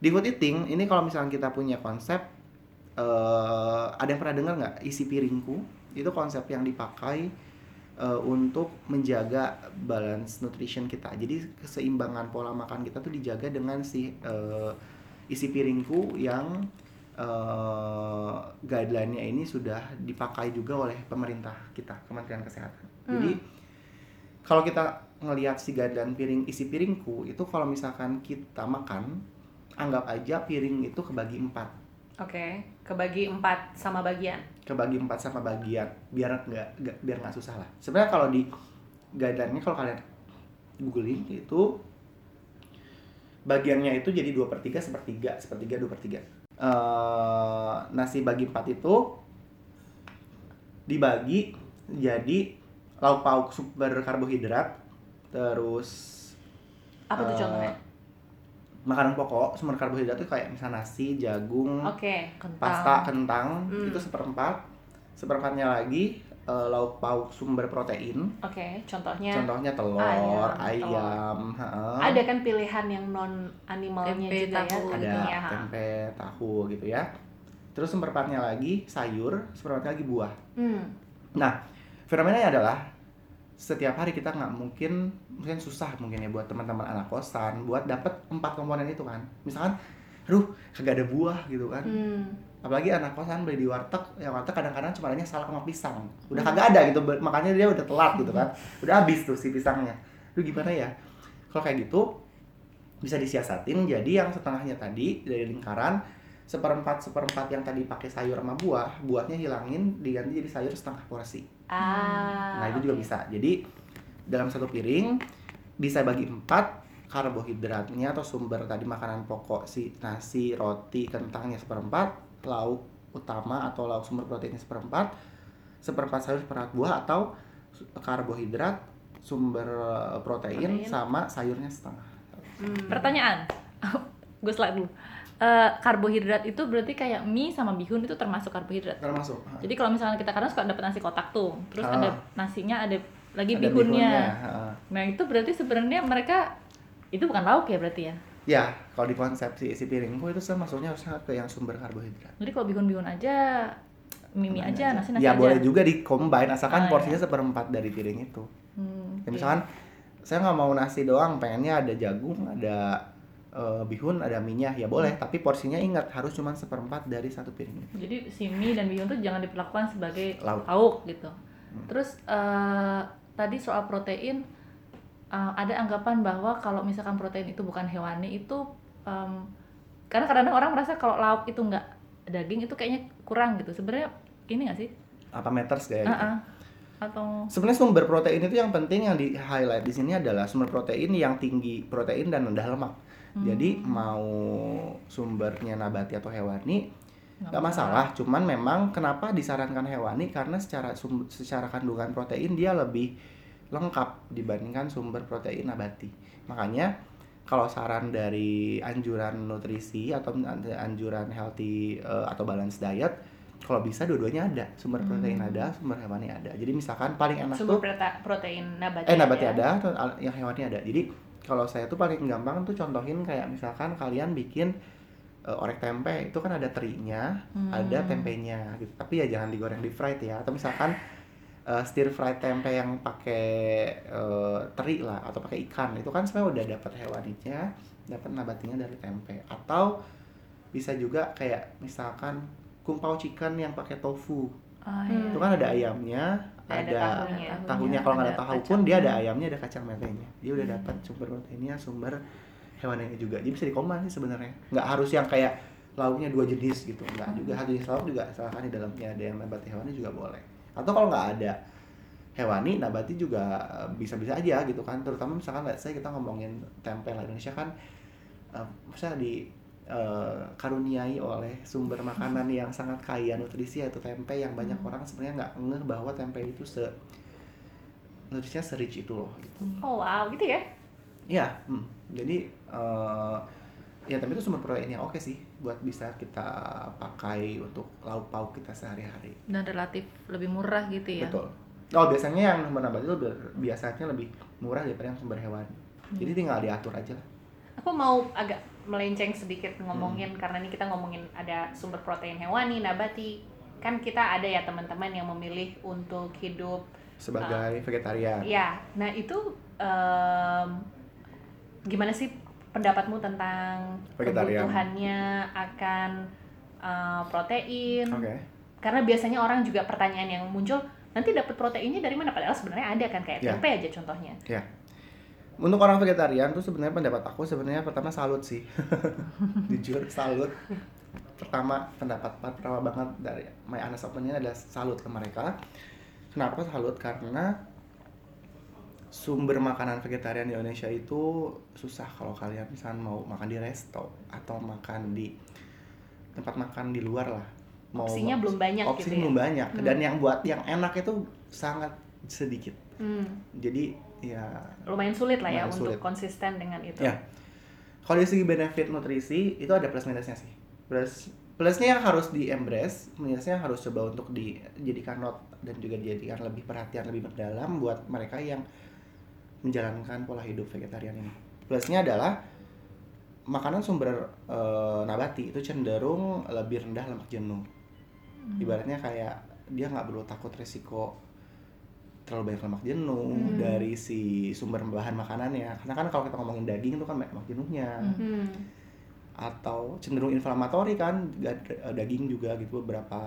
Di food eating ini kalau misalnya kita punya konsep eh ada yang pernah dengar nggak? Isi piringku. Itu konsep yang dipakai eh, untuk menjaga balance nutrition kita. Jadi keseimbangan pola makan kita tuh dijaga dengan si eh, isi piringku yang eh, guideline-nya ini sudah dipakai juga oleh pemerintah kita Kementerian Kesehatan. Jadi kalau kita ngelihat si guideline piring isi piringku itu kalau misalkan kita makan anggap aja piring itu kebagi empat. Oke, kebagi empat sama bagian. Kebagi empat sama bagian biar nggak biar nggak susah lah sebenarnya kalau di guideline-nya kalau kalian googling itu bagiannya itu jadi dua per tiga sepertiga sepertiga dua per tiga Eh, nasi bagi empat itu dibagi jadi lauk pauk sumber karbohidrat terus Apa tuh eh, contohnya? Makanan pokok sumber karbohidrat itu kayak misalnya nasi jagung Oke, Kentang. pasta kentang Hmm. itu seperempat seperempatnya lagi eh, lauk pauk sumber protein oke. Contohnya contohnya telur ayam, ayam, heeh. ada kan pilihan yang non animalnya Tempe, juga ya tahu. ada tadinya. ha. tempe tahu gitu ya terus seperempatnya lagi sayur seperempatnya lagi buah Hmm. nah fenomenanya adalah setiap hari kita nggak mungkin mungkin susah mungkin ya buat teman-teman anak kosan buat dapet empat komponen itu kan. Misalkan aduh kagak ada buah gitu kan. Hmm. apalagi anak kosan beli di warteg ya warteg kadang-kadang cuma adanya salak sama pisang. Udah Hmm. kagak ada gitu makanya dia udah telat gitu kan. Udah habis tuh si pisangnya. Lu gimana ya? Kalau kayak gitu bisa disiasatin jadi yang setengahnya tadi dari lingkaran seperempat seperempat yang tadi pakai sayur sama buah buahnya hilangin diganti jadi sayur setengah porsi Ah. nah itu juga oke. bisa jadi dalam satu piring bisa bagi empat karbohidratnya atau sumber tadi makanan pokok si nasi roti kentangnya seperempat lauk utama atau lauk sumber proteinnya seperempat seperempat sayur seperempat buah atau karbohidrat sumber eh, protein, Protein. sama sayurnya setengah Hmm. Pertanyaan, gue slide dulu. Eh, karbohidrat itu berarti kayak mie sama bihun itu termasuk karbohidrat. termasuk Jadi kalau misalnya kita kadang suka dapat nasi kotak tuh, terus Ah. ada nasinya ada lagi Ada bihunnya. heeh. Nah itu berarti sebenarnya mereka itu bukan lauk ya berarti ya. ya kalau di konsepsi isi piringku itu masuknya harusnya ke yang sumber karbohidrat Jadi kalau bihun-bihun aja, mie mie Ke mana aja, nasi nasi ya aja. boleh juga di combine asalkan Ah, porsinya seperempat dari piring itu Hmm, Ya, misalkan saya nggak mau nasi doang, pengennya ada jagung, ada eh, bihun, ada minyak, ya boleh. Tapi porsinya ingat harus cuma seperempat dari satu piring. Jadi si mie dan bihun tuh jangan diperlakukan sebagai Lauk. lauk gitu. Hmm. Terus eh, tadi soal protein eh, ada anggapan bahwa kalau misalkan protein itu bukan hewani itu em, karena kadang-kadang orang merasa kalau lauk itu nggak daging itu kayaknya kurang gitu. Sebenarnya ini nggak sih? Apa matters kayak gitu? Ah, ah. Atau Sebenarnya sumber protein itu yang penting yang di highlight di sini adalah sumber protein yang tinggi protein dan rendah lemak. Hmm. Jadi mau sumbernya nabati atau hewani nggak masalah. Cuman memang kenapa disarankan hewani karena secara sum- secara kandungan protein dia lebih lengkap dibandingkan sumber protein nabati. Makanya kalau saran dari anjuran nutrisi atau anjuran healthy eh, atau balance diet kalau bisa dua-duanya ada sumber protein Hmm. ada sumber hewani ada jadi misalkan paling enak Sumber tuh prota- protein nabati. eh nabati ya. ada al- yang hewani ada jadi kalau saya tuh paling gampang tuh contohin kayak misalkan kalian bikin eh, orek tempe itu kan ada terinya Hmm. ada tempenya gitu. Tapi ya jangan digoreng di fried ya. Atau misalkan eh, stir fried tempe yang pakai eh, teri lah atau pakai ikan. Itu kan sebenarnya udah dapat hewaninya dapat nabatinya dari tempe. Atau bisa juga kayak misalkan kung pao chicken yang pakai tofu Oh, Hmm. iya. itu kan ada ayamnya Ada ada, tahunya. tahunya kalau nggak ada tahu pun dia ada ayamnya ada kacang melenya dia udah Hmm. dapat sumber proteinnya sumber hewaninya juga jadi bisa dikombin sih sebenarnya nggak harus yang kayak lauknya dua jenis gitu nggak Hmm. juga satu jenis lauk juga misalkan di dalamnya ada yang nabati hewani juga boleh atau kalau nggak ada hewani nabati juga eh, bisa-bisa aja gitu kan terutama misalkan let's say kita ngomongin tempe lah Indonesia kan eh, misalnya di eh, karuniai oleh sumber makanan yang sangat kaya nutrisi yaitu tempe yang banyak Hmm. orang sebenarnya nggak ngeh bahwa tempe itu se nutrisinya se-rich itu loh gitu. Oh wow, gitu ya? Iya, hmm. jadi eh ya tempe itu sumber protein yang oke sih buat bisa kita pakai untuk lauk pauk kita sehari-hari. Dan relatif lebih murah gitu ya. Betul. Oh biasanya yang sumber nabati itu biasanya lebih murah daripada yang sumber hewan. Jadi tinggal diatur aja lah. Aku mau agak melenceng sedikit ngomongin karena ini kita ngomongin ada sumber protein hewani, nabati. Kan kita ada ya teman-teman yang memilih untuk hidup Sebagai vegetarian. Ya, nah itu em, gimana sih pendapatmu tentang Vegetarian. kebutuhannya akan eh, protein? Oke. Karena biasanya orang juga pertanyaan yang muncul nanti dapat proteinnya dari mana? Padahal sebenarnya ada kan kayak Ya. tempe aja contohnya. Untuk orang vegetarian tuh sebenarnya pendapat aku sebenarnya pertama salut sih. Jujur salut. Pertama pendapat pertama banget dari My Honest Opinion adalah salut ke mereka. Kenapa salut? Karena sumber makanan vegetarian di Indonesia itu susah kalau kalian misalnya mau makan di resto atau makan di tempat makan di luar lah. Mau Opsinya belum banyak opsinya gitu ya. belum banyak Hmm. dan yang buat yang enak itu sangat sedikit. Hmm, Jadi ya lumayan sulit lah ya Lumayan untuk sulit. konsisten dengan itu. Ya. Kalau dari segi benefit nutrisi itu ada plus minusnya sih. Plus plusnya yang harus di embrace, minusnya harus coba untuk dijadikan note dan juga dijadikan lebih perhatian lebih mendalam buat mereka yang menjalankan pola hidup vegetarian ini. Plusnya adalah makanan sumber eh, nabati itu cenderung lebih rendah lemak jenuh. Ibaratnya kayak dia nggak perlu takut resiko terlalu banyak lemak jenuh Hmm. dari si sumber bahan makanannya. Karena kan kalau kita ngomongin daging itu kan banyak lemak jenuhnya Hmm. Atau cenderung inflamatori kan da- daging juga gitu beberapa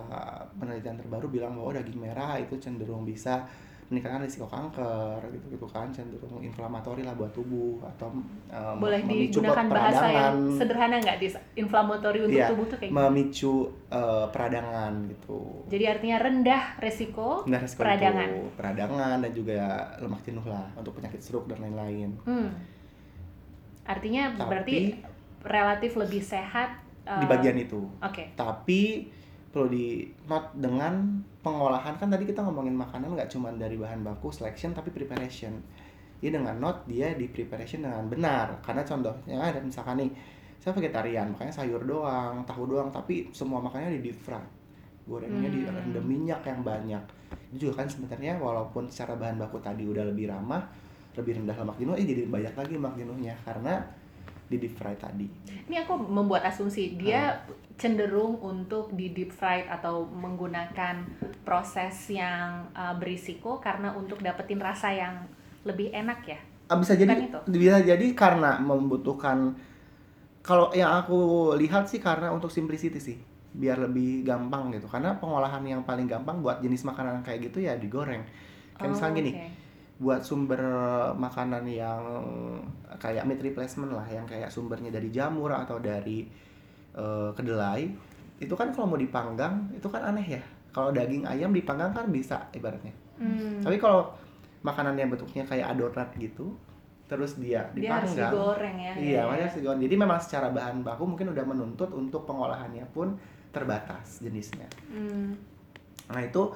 penelitian terbaru bilang bahwa daging merah itu cenderung bisa meningkatkan risiko kanker gitu gitu kan cenderung inflamatori lah buat tubuh atau um, Boleh memicu digunakan bahasa yang sederhana nggak di inflamatori untuk Iya, tubuh tuh kayak memicu uh, peradangan gitu Jadi artinya rendah resiko. Nah, resiko Peradangan. itu peradangan dan juga lemak jenuh lah untuk penyakit stroke dan lain-lain. Hmm. Artinya Tapi- berarti relatif lebih sehat Di eh, bagian itu. Oke. Tapi perlu di note dengan pengolahan kan tadi kita ngomongin makanan nggak cuma dari bahan baku selection tapi preparation. Jadi dengan note dia di preparation dengan benar. Karena contohnya ada misalkan nih saya vegetarian makanya sayur doang, tahu doang tapi semua makanannya di deep fry. Gorengnya di Hmm. rendam minyak yang banyak. Itu juga kan sebenarnya walaupun secara bahan baku tadi udah lebih ramah, lebih rendah lemak jenuh, eh jadi banyak lagi lemak jenuhnya karena di deep fry tadi. Ini aku membuat asumsi dia Hmm. cenderung untuk di deep fried atau menggunakan proses yang uh, berisiko karena untuk dapetin rasa yang lebih enak ya. Ah, bisa jadi Bukan itu? bisa jadi karena membutuhkan kalau yang aku lihat sih karena untuk simplicity sih biar lebih gampang gitu karena pengolahan yang paling gampang buat jenis makanan kayak gitu ya digoreng kayak misalnya Oh, gini oke. Buat sumber makanan yang kayak meat replacement lah yang kayak sumbernya dari jamur atau dari eh, kedelai itu kan kalau mau dipanggang itu kan aneh ya kalau daging ayam dipanggang kan bisa ibaratnya Hmm. tapi kalau makanan yang bentuknya kayak adonan gitu terus dia dia harus dipanggang digoreng ya. iya makanya harus digoreng jadi memang secara bahan baku mungkin udah menuntut untuk pengolahannya pun terbatas jenisnya Hmm. nah itu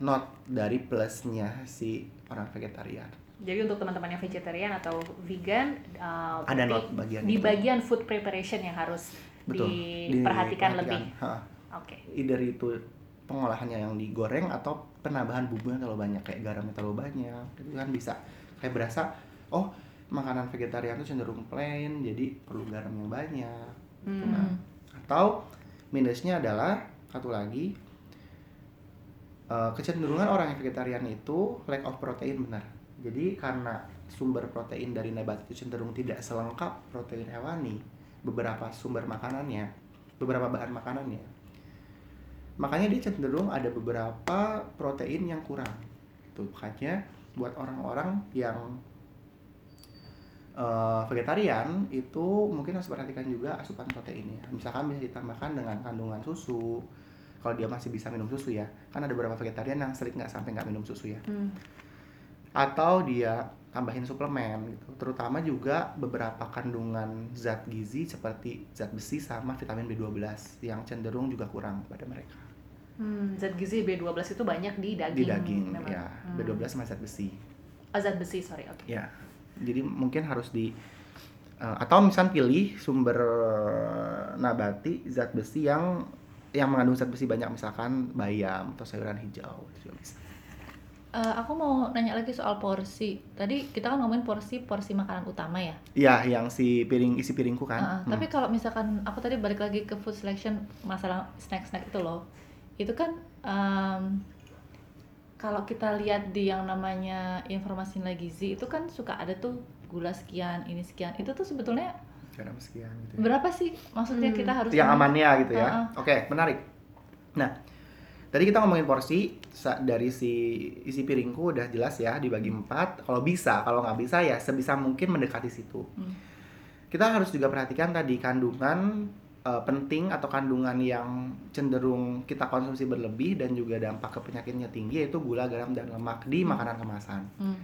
not dari plusnya si orang vegetarian Jadi untuk teman-teman yang vegetarian atau vegan uh, ada not bagian di itu. bagian food preparation yang harus betul diperhatikan lebih. Oke. either itu pengolahannya yang digoreng atau penambahan bumbunya terlalu banyak kayak garamnya terlalu banyak itu kan bisa kayak berasa oh makanan vegetarian itu cenderung plain jadi perlu garam yang banyak gitu Hmm. kan. atau minusnya adalah satu lagi Eh, kecenderungan orang yang vegetarian itu lack of protein benar. Jadi karena sumber protein dari nabati itu cenderung tidak selengkap protein hewani, beberapa sumber makanannya, beberapa bahan makanannya. Makanya dia cenderung ada beberapa protein yang kurang. Itu makanya buat orang-orang yang eh, vegetarian itu mungkin harus perhatikan juga asupan proteinnya. Misalkan bisa ditambahkan dengan kandungan susu. Kalau dia masih bisa minum susu ya, kan ada beberapa vegetarian yang sering nggak sampai nggak minum susu ya. Hmm. Atau dia tambahin suplemen gitu. Terutama juga beberapa kandungan zat gizi seperti zat besi sama vitamin B12 yang cenderung juga kurang pada mereka. Hmm, zat gizi B12 itu banyak di daging. Di daging memang. ya, Hmm. B12 sama zat besi. Oh, zat besi, sorry. Oke. Ya, jadi mungkin harus di eh, atau misal pilih sumber nabati zat besi yang yang mengandung zat besi banyak misalkan bayam atau sayuran hijau juga bisa. Eh, aku mau nanya lagi soal porsi. Tadi kita kan ngomongin porsi porsi makanan utama ya. Iya, yang si piring isi piringku kan. Heeh, Hmm. Tapi kalau misalkan aku tadi balik lagi ke food selection masalah snack-snack itu loh, itu kan em, kalau kita lihat di yang namanya informasi nilai gizi itu kan suka ada tuh gula sekian, ini sekian. Itu tuh sebetulnya garam sekian gitu. ya. berapa sih maksudnya Hmm. kita harus yang amannya gitu ya. Heeh. Oke, menarik. Nah, tadi kita ngomongin porsi dari si isi piringku udah jelas ya dibagi empat. Kalau bisa, kalau nggak bisa ya sebisa mungkin mendekati situ. Hmm. Kita harus juga perhatikan tadi kandungan eh, penting atau kandungan yang cenderung kita konsumsi berlebih dan juga dampak ke penyakitnya tinggi yaitu gula, garam, dan lemak di Hmm. makanan kemasan. Hmm.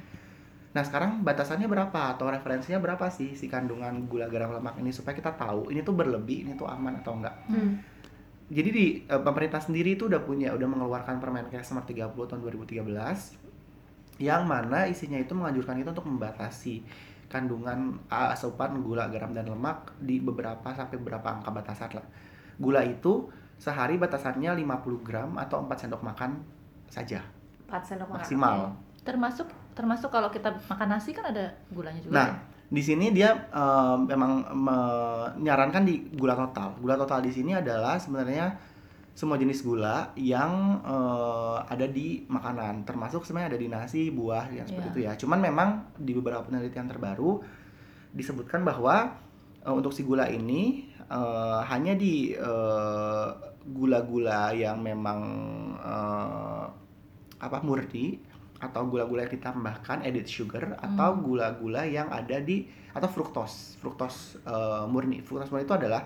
Nah sekarang batasannya berapa atau referensinya berapa sih si kandungan gula, garam, lemak ini supaya kita tahu ini tuh berlebih, ini tuh aman atau enggak. Hmm. Jadi di eh, pemerintah sendiri itu udah punya udah mengeluarkan Permenkes nomor 30 tahun 2013 yang mana isinya itu menganjurkan kita untuk membatasi kandungan uh, asupan gula, garam dan lemak di beberapa sampai beberapa angka batasan lah. Gula itu sehari batasannya 50 gram atau 4 sendok makan saja 4 sendok makan. maksimal. Termasuk termasuk kalau kita makan nasi kan ada gulanya juga. Nah, ya? di sini dia eh, memang menyarankan di gula total. Gula total di sini adalah sebenarnya semua jenis gula yang eh, ada di makanan, termasuk sebenarnya ada di nasi, buah, yang seperti Iya. itu ya. Cuman memang di beberapa penelitian terbaru disebutkan bahwa eh, untuk si gula ini eh, hanya di gula-gula yang memang eh, apa murni atau gula-gula yang ditambahkan added sugar atau Hmm. gula-gula yang ada di atau fruktos fruktos eh, murni fruktos murni itu adalah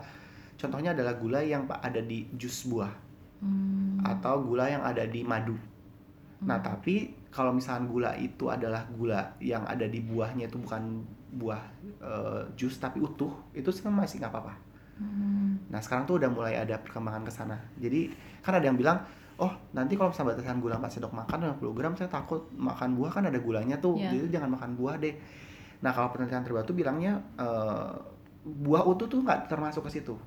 contohnya adalah gula yang ada di jus buah Hmm. atau gula yang ada di madu nah Hmm. tapi kalau misalnya gula itu adalah gula yang ada di buahnya itu bukan buah eh, jus tapi utuh itu sih masih nggak apa-apa Hmm. Nah sekarang tuh udah mulai ada perkembangan ke sana. Jadi kan ada yang bilang, oh nanti kalau misalnya batasan gula 4 sendok makan 50 gram, saya takut makan buah kan ada gulanya tuh, Iya. jadi jangan makan buah deh. Nah kalau penelitian terbaru tuh bilangnya eh, buah utuh tuh nggak termasuk ke situ.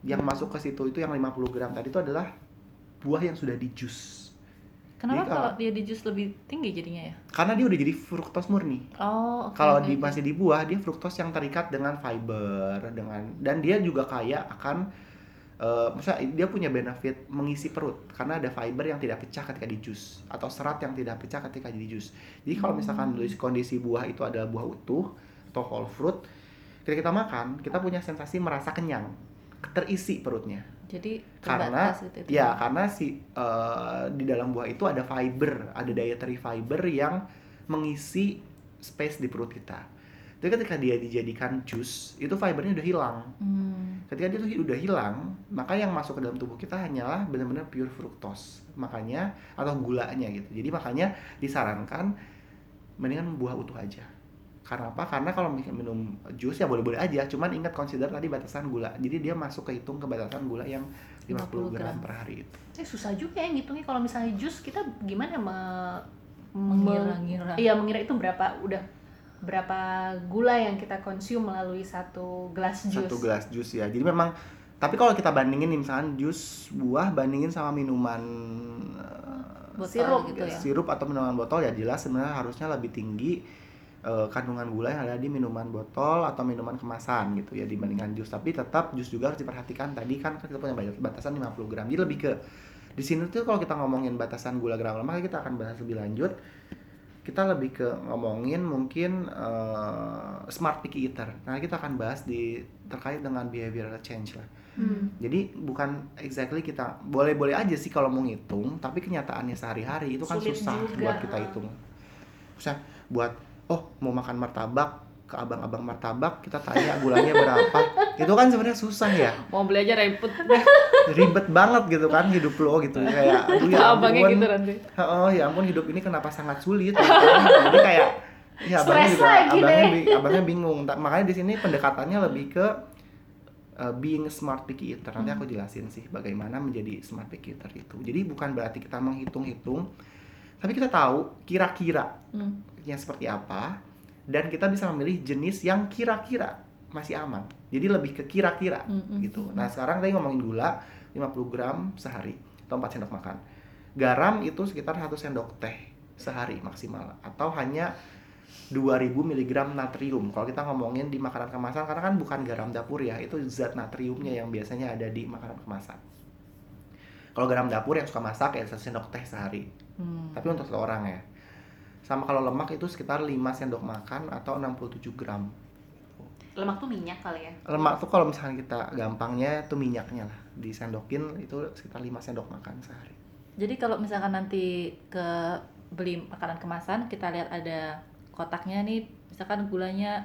Yang Hmm. masuk ke situ itu yang 50 gram tadi itu adalah buah yang sudah di jus. Kenapa Jadi kalau kalau- dia di jus lebih tinggi jadinya ya? Karena dia udah jadi fruktos murni. Oh, oke, Kalau di masih di buah dia fruktos yang terikat dengan fiber dengan dan dia juga kaya akan eh maksudnya dia punya benefit mengisi perut karena ada fiber yang tidak pecah ketika di jus atau serat yang tidak pecah ketika di jus. Jadi kalau misalkan Hmm. kondisi buah itu adalah buah utuh atau whole fruit, ketika kita makan kita punya sensasi merasa kenyang, terisi perutnya. Jadi Karena itu. ya karena si eh, di dalam buah itu ada fiber, ada dietary fiber yang mengisi space di perut kita. Jadi ketika dia dijadikan jus, itu fibernya udah hilang. Hmm. Ketika dia tuh udah hilang, maka yang masuk ke dalam tubuh kita hanyalah benar-benar pure fructose. Makanya atau gulanya gitu. Jadi makanya disarankan mendingan buah utuh aja. Karena apa? Karena kalau minum jus ya boleh-boleh aja, cuman ingat consider tadi batasan gula. Jadi dia masuk ke hitung ke batasan gula yang 50 gram 50 gram. per hari itu. Eh, susah juga ya ngitungnya kalau misalnya jus kita gimana me- Mengira-ngira. Iya, mengira itu berapa udah berapa gula yang kita konsum melalui satu gelas jus. Satu gelas jus ya. Jadi memang tapi kalau kita bandingin nih misalkan jus buah bandingin sama minuman eh, Botol Sirup gitu ya. sirup atau minuman botol ya jelas sebenarnya harusnya lebih tinggi eh, kandungan gula yang ada di minuman botol atau minuman kemasan gitu ya dibandingkan jus tapi tetap jus juga harus diperhatikan tadi kan kita punya batas- batasan 50 gram jadi lebih ke Di sini tuh kalau kita ngomongin batasan gula gram lemak kita akan bahas lebih lanjut. Kita lebih ke ngomongin mungkin eh, smart picky eater. Nah, kita akan bahas di terkait dengan behavioral change lah. Hmm. Jadi bukan exactly kita boleh-boleh aja sih kalau mau ngitung, tapi kenyataannya sehari-hari itu kan Sulit susah juga. buat kita hitung. Misalnya buat oh mau makan martabak ke abang-abang martabak kita tanya gulanya berapa. Itu kan sebenarnya susah ya. Mau beli aja ribet ribet banget gitu kan hidup lo gitu. Kayak aduh ya abangnya ampun. gitu nanti oh ya ampun hidup ini kenapa sangat sulit gitu kan. jadi kayak ya abangnya juga abangnya, deh. abangnya bingung. Makanya di sini pendekatannya lebih ke uh, being smart picky eater nanti aku jelasin sih bagaimana menjadi smart picky eater itu. Jadi bukan berarti kita menghitung-hitung tapi kita tahu kira-kira Hmm. yang seperti apa dan kita bisa memilih jenis yang kira-kira masih aman. Jadi lebih ke kira-kira Mm-mm. gitu. Nah sekarang tadi ngomongin gula 50 gram sehari atau 4 sendok makan. Garam itu sekitar 1 sendok teh sehari maksimal atau hanya 2000 mg natrium. Kalau kita ngomongin di makanan kemasan karena kan bukan garam dapur ya itu zat natriumnya yang biasanya ada di makanan kemasan. Kalau garam dapur yang suka masak ya 1 sendok teh sehari. Hmm. tapi untuk satu orang ya sama kalau lemak itu sekitar 5 sendok makan atau 67 gram Lemak tuh minyak kali ya. lemak tuh kalau misalnya kita gampangnya tuh minyaknya lah disendokin itu sekitar 5 sendok makan sehari Jadi kalau misalkan nanti ke beli makanan kemasan, kita lihat ada kotaknya nih, misalkan gulanya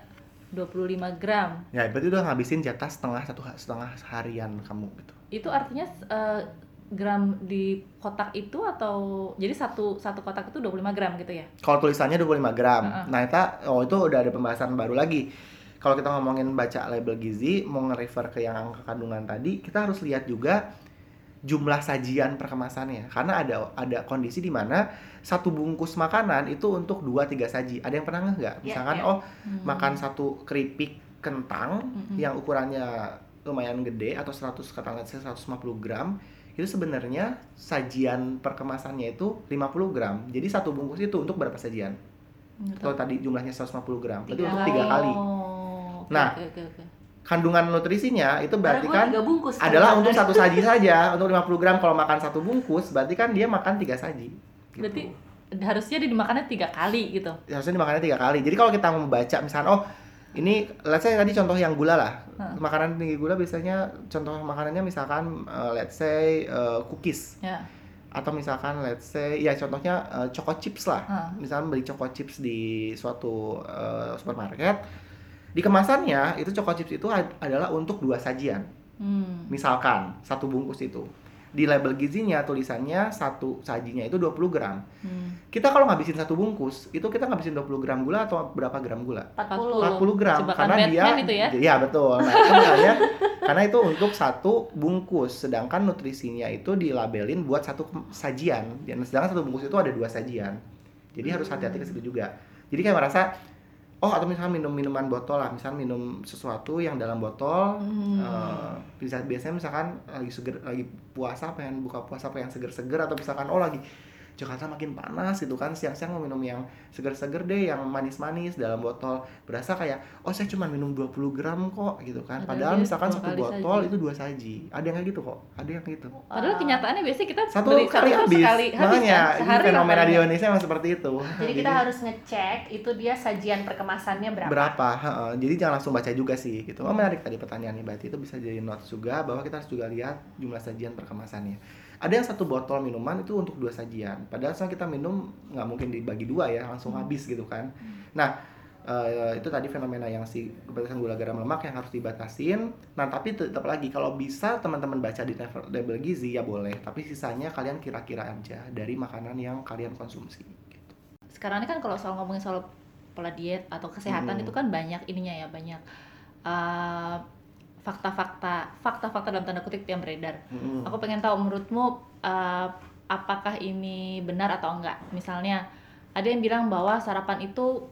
25 gram. ya berarti udah ngabisin jatah setengah satu setengah harian kamu gitu Itu artinya eh, gram di kotak itu atau jadi satu satu kotak itu 25 gram gitu ya? kalau tulisannya 25 gram Heeh. nah itu oh itu udah ada pembahasan baru lagi kalau kita ngomongin baca label gizi mau nge-refer ke yang angka kandungan tadi kita harus lihat juga jumlah sajian per kemasannya karena ada ada kondisi di mana satu bungkus makanan itu untuk 2-3 saji ada yang pernah nggak Iya, misalkan iya. oh Hmm. makan satu keripik kentang Mm-mm. yang ukurannya lumayan gede atau 100 katakanlah 150 gram itu sebenarnya sajian per kemasannya itu 50 gram jadi satu bungkus itu untuk berapa sajian kalau tadi jumlahnya 150 gram berarti untuk tiga kali Oh, oke, Nah, oke, oke, oke. kandungan nutrisinya itu berarti kan bungkus. kan, adalah untuk satu saji saja untuk 50 gram kalau makan satu bungkus berarti kan dia makan tiga saji gitu. Berarti harusnya dimakannya tiga kali gitu. harusnya dimakannya tiga kali. Jadi kalau kita membaca misalnya oh ini let's say tadi contoh yang gula lah. Heeh. Makanan tinggi gula biasanya contoh makanannya misalkan eh, let's say eh, cookies Ya. atau misalkan let's say ya contohnya eh, choco chips lah. Heeh. Misalnya beli choco chips di suatu eh, supermarket di kemasannya itu choco chips itu ad- adalah untuk dua sajian. Hmm. Misalkan satu bungkus itu. Di label gizinya tulisannya satu sajinya itu 20 gram. Hmm. Kita kalau ngabisin satu bungkus, itu kita ngabisin 20 gram gula atau berapa gram gula? 40. 40 gram Jebakan karena dia Batman itu ya? Iya, betul. Nah, itu makanya karena itu untuk satu bungkus, sedangkan nutrisinya itu dilabelin buat satu sajian. Dan sedangkan satu bungkus itu ada dua sajian. Jadi harus hati-hati ke situ juga. Jadi kayak merasa oh atau misalnya minum minuman botol lah, misalnya minum sesuatu yang dalam botol Hmm. bisa biasanya misalkan lagi seger lagi puasa pengen buka puasa pengen seger-seger atau misalkan oh lagi Jakarta makin panas gitu kan. Siang-siang mau minum yang seger-seger deh yang manis-manis dalam botol. Berasa kayak oh saya cuma minum 20 gram kok gitu kan. Padahal padahal misalkan satu botol saji. itu dua saji. Ada yang kayak gitu kok. Ada yang kayak gitu. Padahal kenyataannya biasanya kita satu beli kali satu habis. sekali. Habis makanya kan? ini Sehari fenomena di. Indonesia memang seperti itu. Jadi kita harus ngecek itu dia sajian perkemasannya berapa. berapa heeh. jadi jangan langsung baca juga sih gitu. Oh menarik tadi pertanyaannya berarti itu bisa jadi notes juga bahwa kita harus juga lihat jumlah sajian per kemasannya ada yang satu botol minuman itu untuk dua sajian. Padahal saat kita minum nggak mungkin dibagi dua ya langsung habis gitu kan. Nah eh, itu tadi fenomena yang si kebatasan gula garam lemak yang harus dibatasin. Nah tapi tetap lagi kalau bisa teman-teman baca di label- gizi ya boleh. Tapi sisanya kalian kira-kira aja dari makanan yang kalian konsumsi gitu. Sekarang ini kan kalau soal ngomongin soal pola diet atau kesehatan Hmm. itu kan banyak ininya ya, banyak eh, fakta-fakta fakta-fakta dalam tanda kutip yang beredar. Mm-mm. Aku pengen tahu menurutmu eh, apakah ini benar atau enggak? Misalnya ada yang bilang bahwa sarapan itu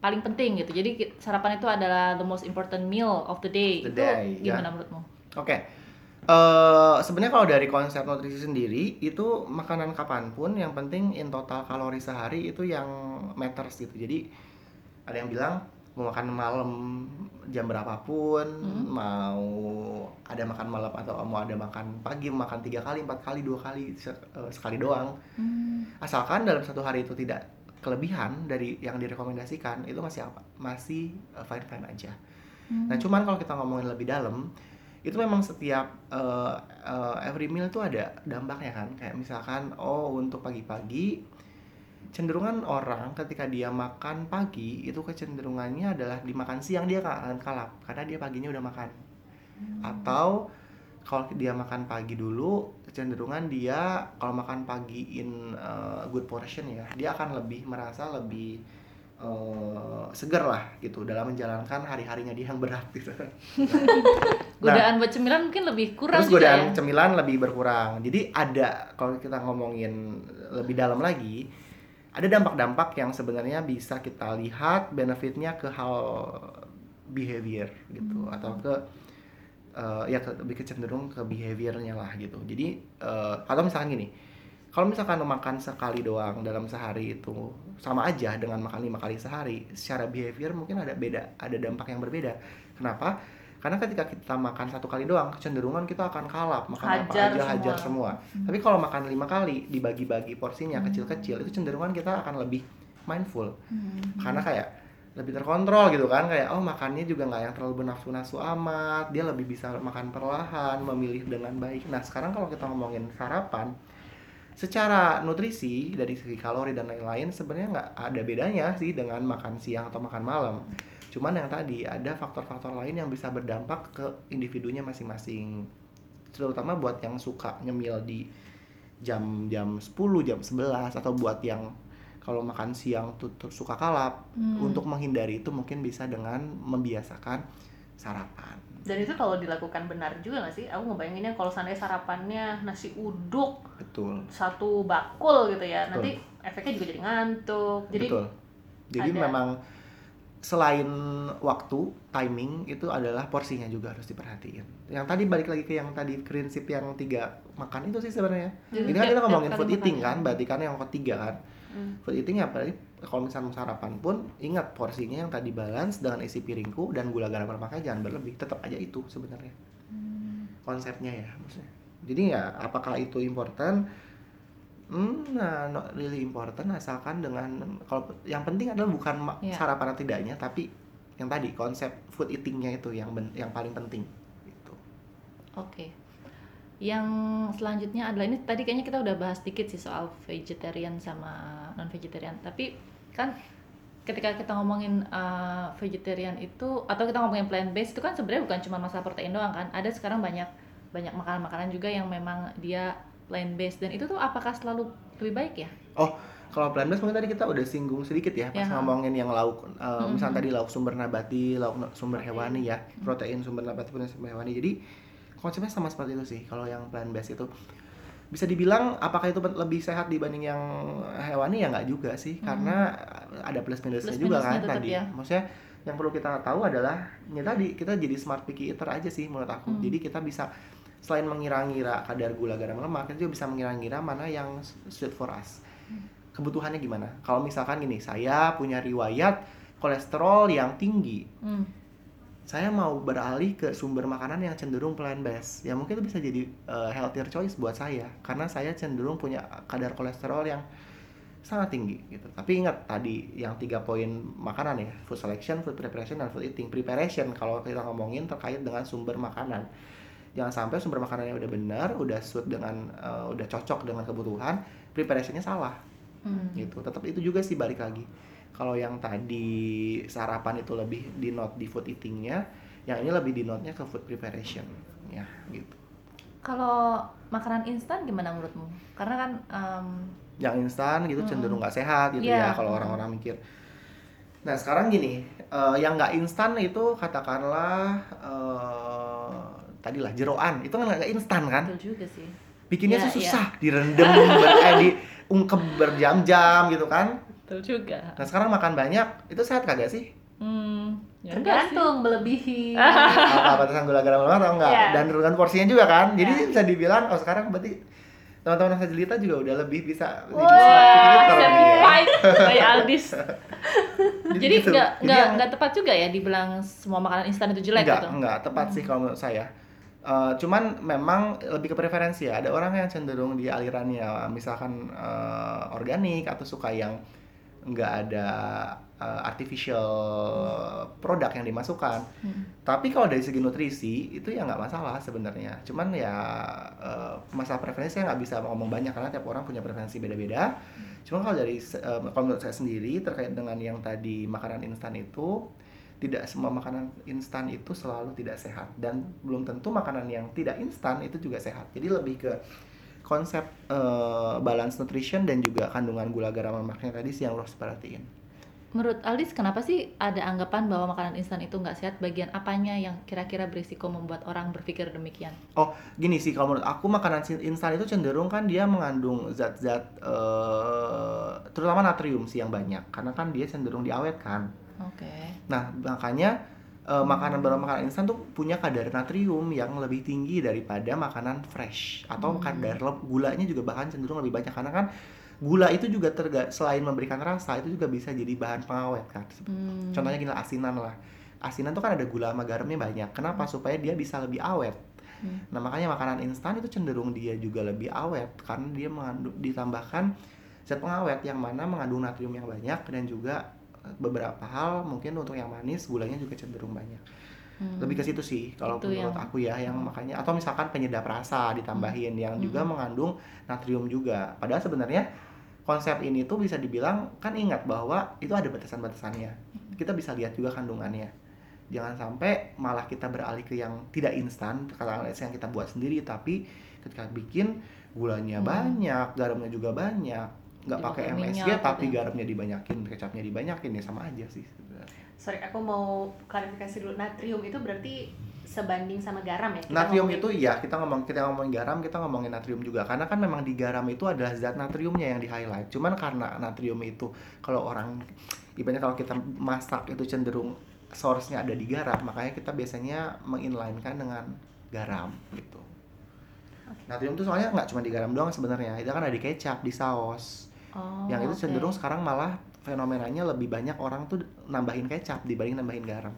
paling penting gitu. Jadi sarapan itu adalah the most important meal of the day. The itu day, ya. gimana menurutmu? Oke. Eh sebenarnya kalau dari konsep nutrisi sendiri itu makanan kapan pun yang penting in total kalori sehari itu yang matters gitu. Jadi ada yang bilang mau makan malam jam berapapun Hmm. mau ada makan malam atau mau ada makan pagi makan tiga kali empat kali dua kali eh, sekali doang Hmm. asalkan dalam satu hari itu tidak kelebihan dari yang direkomendasikan itu masih apa masih fine fine aja Hmm. nah cuman kalau kita ngomongin lebih dalam itu memang setiap eh, eh, every meal itu ada dampaknya kan kayak misalkan oh untuk pagi-pagi cenderungan orang ketika dia makan pagi itu kecenderungannya adalah dimakan siang dia akan kalap karena dia paginya udah makan atau kalau dia makan pagi dulu cenderungan dia kalau makan pagi in uh, good portion ya dia akan lebih merasa lebih uh, seger lah gitu dalam menjalankan hari-harinya dia yang berat gitu. godaan buat cemilan mungkin lebih kurang Terus godaan ya cemilan lebih berkurang. Jadi ada kalau kita ngomongin lebih dalam lagi, ada dampak-dampak yang sebenarnya bisa kita lihat benefitnya ke hal behavior gitu atau ke eh, ya ke, lebih kecenderung ke behaviornya lah gitu. Jadi eh, atau misalkan gini, kalau misalkan makan sekali doang dalam sehari itu sama aja dengan makan lima kali sehari, secara behavior mungkin ada beda, ada dampak yang berbeda. Kenapa? Karena ketika kita makan satu kali doang, kecenderungan kita akan kalap, makan Hajar apa aja semua. hajar semua. Tapi kalau makan lima kali, dibagi-bagi porsinya kecil-kecil, itu cenderungan kita akan lebih mindful. Hmm. Karena kayak lebih terkontrol gitu kan, kayak oh makannya juga nggak yang terlalu bernafsu-nafsu amat, dia lebih bisa makan perlahan, memilih dengan baik. Nah sekarang kalau kita ngomongin sarapan, secara nutrisi dari segi kalori dan lain-lain sebenarnya nggak ada bedanya sih dengan makan siang atau makan malam. Cuman yang tadi ada faktor-faktor lain yang bisa berdampak ke individunya masing-masing. Terutama buat yang suka nyemil di jam-jam 10, jam 11 atau buat yang kalau makan siang tuh, tuh suka kalap Hmm. untuk menghindari itu mungkin bisa dengan membiasakan sarapan. Dan itu kalau dilakukan benar juga nggak sih? Aku ngebayanginnya kalau seandainya sarapannya nasi uduk Betul. satu bakul gitu ya, Betul. nanti efeknya juga jadi ngantuk. Jadi Betul. Jadi ada- memang selain waktu, timing itu adalah porsinya juga harus diperhatiin. Yang tadi balik lagi ke yang tadi prinsip yang tiga makan itu sih sebenarnya. Ini kan kita ngomongin food eating kan, berarti kan yang ketiga kan. Hmm. Food eating ya berarti kalau misalnya sarapan pun ingat porsinya yang tadi balance dengan isi piringku dan gula garam lemaknya jangan berlebih. Tetap aja itu sebenarnya Hmm. konsepnya ya maksudnya. Jadi ya apakah itu important? Hmm, nah, not really important asalkan dengan kalau yang penting adalah bukan Iya. sarapan atau tidaknya, tapi yang tadi konsep food eatingnya itu yang ben- yang paling penting. Gitu. Oke. Yang selanjutnya adalah ini tadi kayaknya kita udah bahas dikit sih soal vegetarian sama non vegetarian. Tapi kan ketika kita ngomongin uh, vegetarian itu atau kita ngomongin plant based itu kan sebenarnya bukan cuma masalah protein doang kan. Ada sekarang banyak banyak makanan-makanan juga yang memang dia plant based dan itu tuh apakah selalu lebih baik ya? Kalau plant based mungkin tadi kita udah singgung sedikit ya pas Ya. ngomongin yang lauk, uh, Mhm. misalnya tadi lauk sumber nabati, lauk sumber Protein. hewani ya, protein sumber nabati, protein sumber hewani. Jadi konsepnya sama seperti itu sih. Kalau yang plant based itu bisa dibilang apakah itu lebih sehat dibanding yang hewani ya nggak juga sih, karena ada plus minusnya Plus juga minusnya kan tadi. ya. Maksudnya yang perlu kita tahu adalah ya tadi kita jadi smart picky eater aja sih menurut aku. Hmm. Jadi kita bisa selain mengira-ngira kadar gula garam lemak, kita juga bisa mengira-ngira mana yang suit for us. Kebutuhannya gimana? Kalau misalkan gini, saya punya riwayat kolesterol yang tinggi, Hmm. saya mau beralih ke sumber makanan yang cenderung plant based. Ya mungkin itu bisa jadi uh, healthier choice buat saya karena saya cenderung punya kadar kolesterol yang sangat tinggi gitu. Tapi ingat tadi yang tiga poin makanan ya, food selection, food preparation, dan food eating. Preparation kalau kita ngomongin terkait dengan sumber makanan. Jangan sampai sumber makanannya udah benar, udah suit dengan uh, udah cocok dengan kebutuhan, preparationnya salah. Hmm. gitu. Tetap itu juga sih balik lagi. Kalau yang tadi sarapan itu lebih di note di food eatingnya yang ini lebih di note-nya ke food preparation ya gitu. Kalau makanan instan gimana menurutmu? Karena kan em, yang instan gitu cenderung nggak sehat gitu Iya, ya kalau orang-orang mikir. Nah sekarang gini eh, yang nggak instan itu katakanlah eh, tadi lah jeroan itu kan nggak instan kan betul juga sih. bikinnya tuh iya. susah direndam ber, eh, diungkep berjam-jam gitu kan Betul juga. nah sekarang makan banyak itu sehat kagak sih Hmm, ya enggak sih. tergantung melebihi. apa batasan gula garam lemak atau enggak Iya. dan dengan porsinya juga kan jadi Iya. bisa dibilang oh sekarang berarti teman-teman Sajelita juga udah lebih bisa dia. certified by Aldis. Jadi gitu. nggak Jadi nggak yang- nggak tepat juga ya dibilang semua makanan instan itu jelek enggak, gitu. enggak tepat sih kalau menurut saya. Eh, cuman memang lebih ke preferensi ya. Ada orang yang cenderung di alirannya misalkan eh, organik atau suka yang nggak ada eh, artificial produk yang dimasukkan. Hmm. Tapi kalau dari segi nutrisi itu ya nggak masalah sebenarnya. Cuman ya eh, masalah preferensi saya nggak bisa ngomong banyak karena tiap orang punya preferensi beda-beda. Cuma kalau dari eh, kalau menurut saya sendiri terkait dengan yang tadi makanan instan itu tidak semua makanan instan itu selalu tidak sehat dan belum tentu makanan yang tidak instan itu juga sehat. Jadi lebih ke konsep eh, balance nutrition dan juga kandungan gula garam lemaknya tadi sih yang lo harus perhatiin. Menurut Aldis, kenapa sih ada anggapan bahwa makanan instan itu nggak sehat? Bagian apanya yang kira-kira berisiko membuat orang berpikir demikian? gini sih kalau menurut aku makanan instan itu cenderung kan dia mengandung zat-zat eh, terutama natrium sih yang banyak karena kan dia cenderung diawetkan. Oke. Nah makanya eh, makanan baru makanan instan tuh punya kadar natrium yang lebih tinggi daripada makanan fresh atau Hmm. kadar gulanya juga bahkan cenderung lebih banyak karena kan gula itu juga terga selain memberikan rasa itu juga bisa jadi bahan pengawet kan. Hmm. Contohnya gini asinan lah. Asinan tuh kan ada gula sama garamnya banyak. Kenapa? Supaya dia bisa lebih awet. Hmm. Nah makanya makanan instan itu cenderung dia juga lebih awet karena dia mengandung ditambahkan zat pengawet yang mana mengandung natrium yang banyak dan juga beberapa hal mungkin untuk yang manis gulanya juga cenderung banyak. Hmm. Lebih ke situ sih kalau Itu menurut yang- aku ya yang makanya atau misalkan penyedap rasa ditambahin yang juga Hmm. mengandung natrium juga. Padahal sebenarnya konsep ini tuh bisa dibilang kan ingat bahwa itu ada batasan-batasannya. Kita bisa lihat juga kandungannya. Jangan sampai malah kita beralih ke yang tidak instan, katakanlah yang kita buat sendiri tapi ketika bikin gulanya Hmm. banyak, garamnya juga banyak, nggak pakai MSG minyak tapi gitu ya. garamnya dibanyakin, kecapnya dibanyakin ya sama aja sih. sebenarnya. Sorry, aku mau klarifikasi dulu. Natrium itu berarti sebanding sama garam ya? Kita natrium ngomongin- itu ya kita ngomong kita ngomongin garam kita ngomongin natrium juga karena kan memang di garam itu adalah zat natriumnya yang di highlight cuman karena natrium itu kalau orang ibaratnya kalau kita masak itu cenderung source-nya ada di garam makanya kita biasanya menginline-kan dengan garam gitu natrium itu soalnya nggak cuma di garam doang sebenarnya itu kan ada di kecap di saus Oh, yang itu oke. cenderung sekarang malah fenomenanya lebih banyak orang tuh nambahin kecap dibanding nambahin garam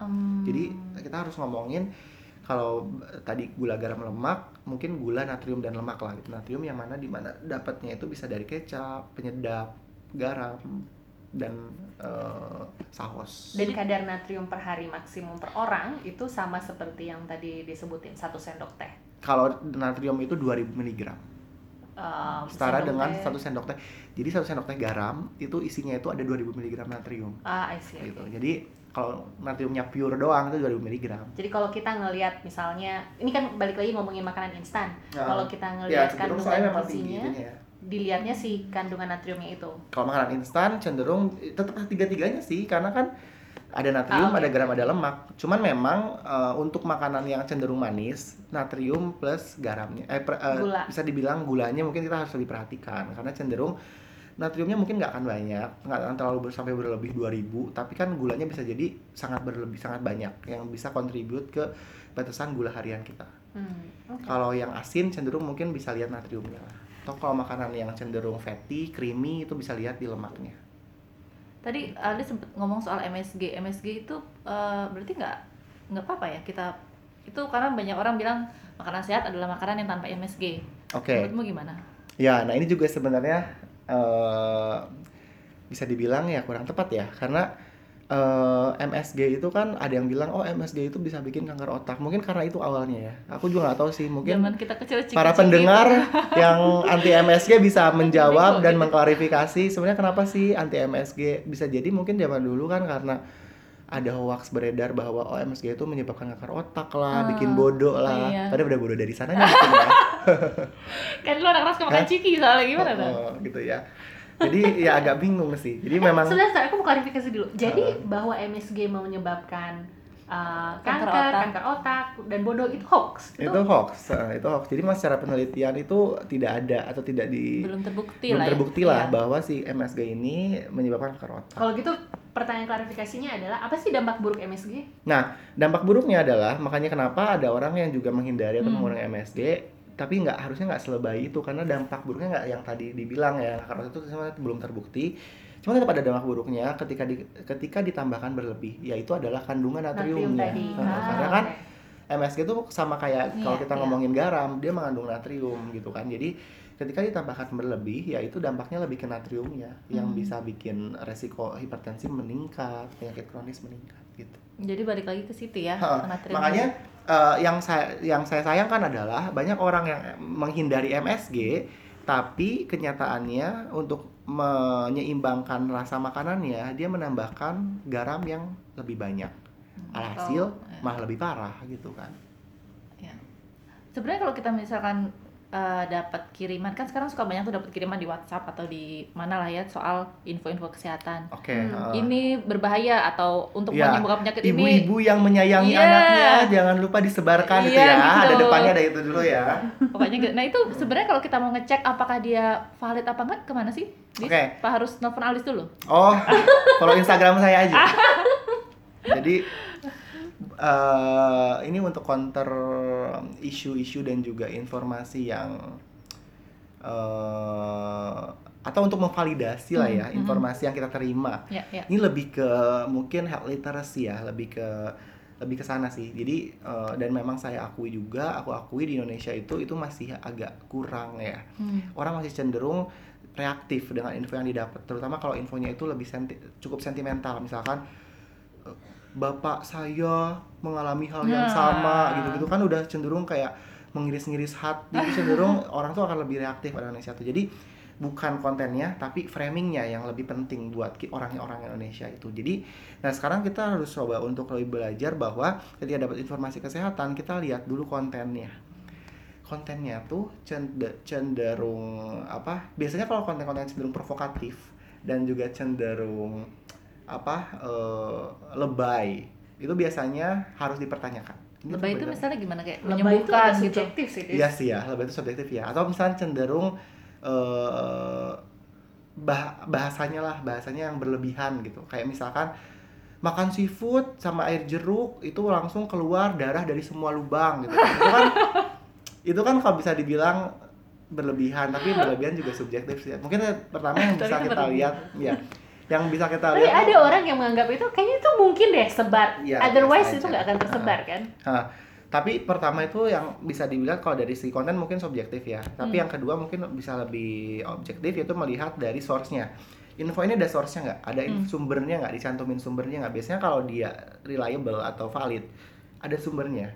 Hmm. jadi kita harus ngomongin kalau tadi gula garam lemak, mungkin gula natrium dan lemak lah gitu. Natrium yang mana di mana dapatnya itu bisa dari kecap, penyedap, garam dan eh, saus. Dan kadar natrium per hari maksimum per orang itu sama seperti yang tadi disebutin satu sendok teh. Kalau natrium itu 2000 mg. Um, Setara sendok dengan teh- satu sendok teh. Jadi satu sendok teh garam itu isinya itu ada 2000 mg natrium Ah, I see. gitu. oke. Jadi kalau natriumnya pure doang itu 2000 mg. Jadi kalau kita ngelihat misalnya, ini kan balik lagi ngomongin makanan instan. Nah, kalau kita Ya, ngelihat soalnya kandungan memang tinggi gizinya, itunya ya. dilihatnya si kandungan natriumnya itu. kalau makanan instan cenderung tetap tiga-tiganya sih karena kan ada natrium, Ah, oke. ada garam, ada lemak. Cuman memang eh, untuk makanan yang cenderung manis, natrium plus garamnya, eh, per- eh, Gula. bisa dibilang gulanya mungkin kita harus lebih perhatikan karena cenderung natriumnya mungkin nggak akan banyak, nggak akan terlalu ber- sampai berlebih 2000, tapi kan gulanya bisa jadi sangat berlebih, sangat banyak yang bisa kontribut ke batasan gula harian kita. Hmm, oke. Kalau yang asin cenderung mungkin bisa lihat natriumnya. Atau kalau makanan yang cenderung fatty, creamy itu bisa lihat di lemaknya. Tadi Aldi sempat ngomong soal MSG. MSG itu eh, berarti nggak nggak apa-apa ya kita itu karena banyak orang bilang makanan sehat adalah makanan yang tanpa MSG. Oke. Menurutmu gimana? Ya, nah ini juga sebenarnya eh, bisa dibilang ya kurang tepat ya, karena eh, MSG itu kan ada yang bilang oh MSG itu bisa bikin kanker otak. Mungkin karena itu awalnya ya. Aku juga nggak tahu sih. Mungkin Zaman kita kecil ciki para pendengar yang anti MSG bisa menjawab dan mengklarifikasi sebenarnya kenapa sih anti MSG bisa jadi mungkin zaman dulu kan karena ada hoax beredar bahwa oh MSG itu menyebabkan kanker otak lah, Ah, bikin bodoh lah. iya. Padahal udah bodoh dari sananya mungkin ya. kan lu anak keras makan Hah? ciki soalnya gimana tuh? Oh, gitu ya. Jadi ya agak bingung sih. Jadi memang Sebentar, aku mau klarifikasi dulu. Jadi Uh. bahwa MSG menyebabkan uh, Kanker kanker, otak. kanker otak, dan bodoh itu hoax. itu hoax, eh, itu hoax. Jadi mas secara penelitian itu tidak ada atau tidak di Belum terbukti belum lah. ya. terbukti lah Iya. bahwa si MSG ini menyebabkan kanker otak. Kalau gitu pertanyaan klarifikasinya adalah apa sih dampak buruk MSG? Nah, dampak buruknya adalah makanya kenapa ada orang yang juga menghindari atau Hmm. mengurangi MSG tapi nggak harusnya nggak selebay itu karena dampak buruknya nggak yang tadi dibilang ya karena itu sebenarnya belum terbukti cuma tetap ada dampak buruknya ketika di, ketika ditambahkan berlebih yaitu adalah kandungan Natrium natriumnya tadi. Nah, Ah, karena kan oke. MSG itu sama kayak kalau Iya, kita iya. ngomongin garam dia mengandung natrium gitu kan jadi ketika ditambahkan berlebih ya itu dampaknya lebih ke natriumnya yang Hmm. bisa bikin resiko hipertensi meningkat penyakit kronis meningkat gitu Jadi balik lagi ke situ ya, Ha, ke natrium. makanya eh, yang saya yang saya sayangkan adalah banyak orang yang menghindari MSG tapi kenyataannya untuk menyeimbangkan rasa makanannya dia menambahkan garam yang lebih banyak alhasil Oh, ya. malah lebih parah gitu kan Ya. Sebenarnya kalau kita misalkan eh, dapat kiriman kan sekarang suka banyak tuh dapat kiriman di WhatsApp atau di mana lah ya soal info-info kesehatan. oke Hmm, eh, ini berbahaya atau untuk Ya, menyembuhkan penyakit ini ibu-ibu yang menyayangi Iya. anaknya jangan lupa disebarkan itu Iya, ya gitu. ada depannya ada itu dulu ya pokoknya gitu. Nah itu sebenarnya kalau kita mau ngecek apakah dia valid apa enggak ke mana sih? Oke. Apa harus nelfon Alis dulu? Oh, follow Instagram saya aja. Jadi eh ini untuk counter isu-isu dan juga informasi yang eh atau untuk memvalidasi lah ya Hmm, hmm. informasi yang kita terima. Ya, ya. Ini lebih ke mungkin health literacy ya, lebih ke lebih ke sana sih. Jadi eh, dan memang saya akui juga, aku akui di Indonesia itu itu masih agak kurang ya Hmm. orang masih cenderung reaktif dengan info yang didapat terutama kalau infonya itu lebih senti cukup sentimental misalkan bapak saya mengalami hal yang Nah. sama gitu-gitu. Kan udah cenderung kayak mengiris-ngiris hati cenderung orang tuh akan lebih reaktif pada Indonesia tuh. Jadi bukan kontennya tapi framingnya yang lebih penting buat orang-orang Indonesia itu. Jadi nah sekarang kita harus coba untuk lebih belajar bahwa ketika dapat informasi kesehatan kita lihat dulu kontennya. Kontennya tuh cende- cenderung apa? Biasanya kalau konten-konten cenderung provokatif dan juga cenderung apa eh, lebay itu biasanya harus dipertanyakan Ini Lebay itu misalnya gimana kayak Lebay itu agak gitu. subjektif sih. Iya sih ya, lebih itu subjektif ya. Atau misalnya cenderung eh bah- bahasanya lah, bahasanya yang berlebihan gitu. Kayak misalkan makan seafood sama air jeruk itu langsung keluar darah dari semua lubang gitu. Itu kan itu kan kalau bisa dibilang berlebihan, tapi berlebihan juga subjektif sih. Mungkin pertama yang bisa kita lihat ya. Yang bisa kita Tapi lihat ada orang yang menganggap itu kayaknya itu mungkin deh sebar. Iya, Otherwise itu nggak akan tersebar kan? Nah, tapi pertama itu yang bisa dibilang kalau dari segi konten mungkin subjektif ya. Tapi Hmm. yang kedua mungkin bisa lebih objektif yaitu melihat dari source-nya. Info ini ada source-nya nggak? Ada Hmm. sumbernya nggak? Dicantumin sumbernya nggak? Biasanya kalau dia reliable atau valid, ada sumbernya.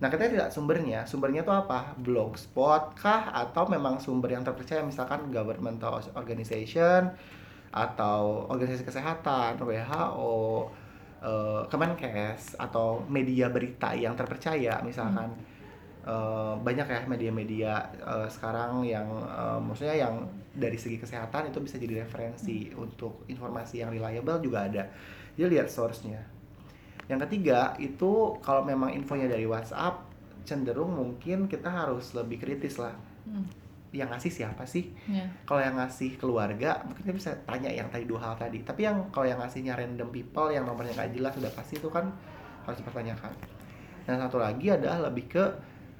Nah, kita tidak sumbernya. Sumbernya itu apa? Blogspot kah? Atau memang sumber yang terpercaya misalkan governmental organization atau organisasi kesehatan, WHO, eh, Kemenkes atau media berita yang terpercaya misalkan. Eh, banyak ya media-media eh, sekarang yang maksudnya yang dari segi kesehatan itu bisa jadi referensi untuk informasi yang reliable juga ada. Jadi lihat source-nya. Yang ketiga itu kalau memang infonya dari WhatsApp cenderung mungkin kita harus lebih kritis lah. Hmm. Yang ngasih siapa sih Ya. kalau yang ngasih keluarga mungkin kita bisa tanya yang tadi dua hal tadi tapi yang kalau yang ngasihnya random people yang nomornya nggak jelas sudah pasti itu kan harus dipertanyakan dan satu lagi adalah lebih ke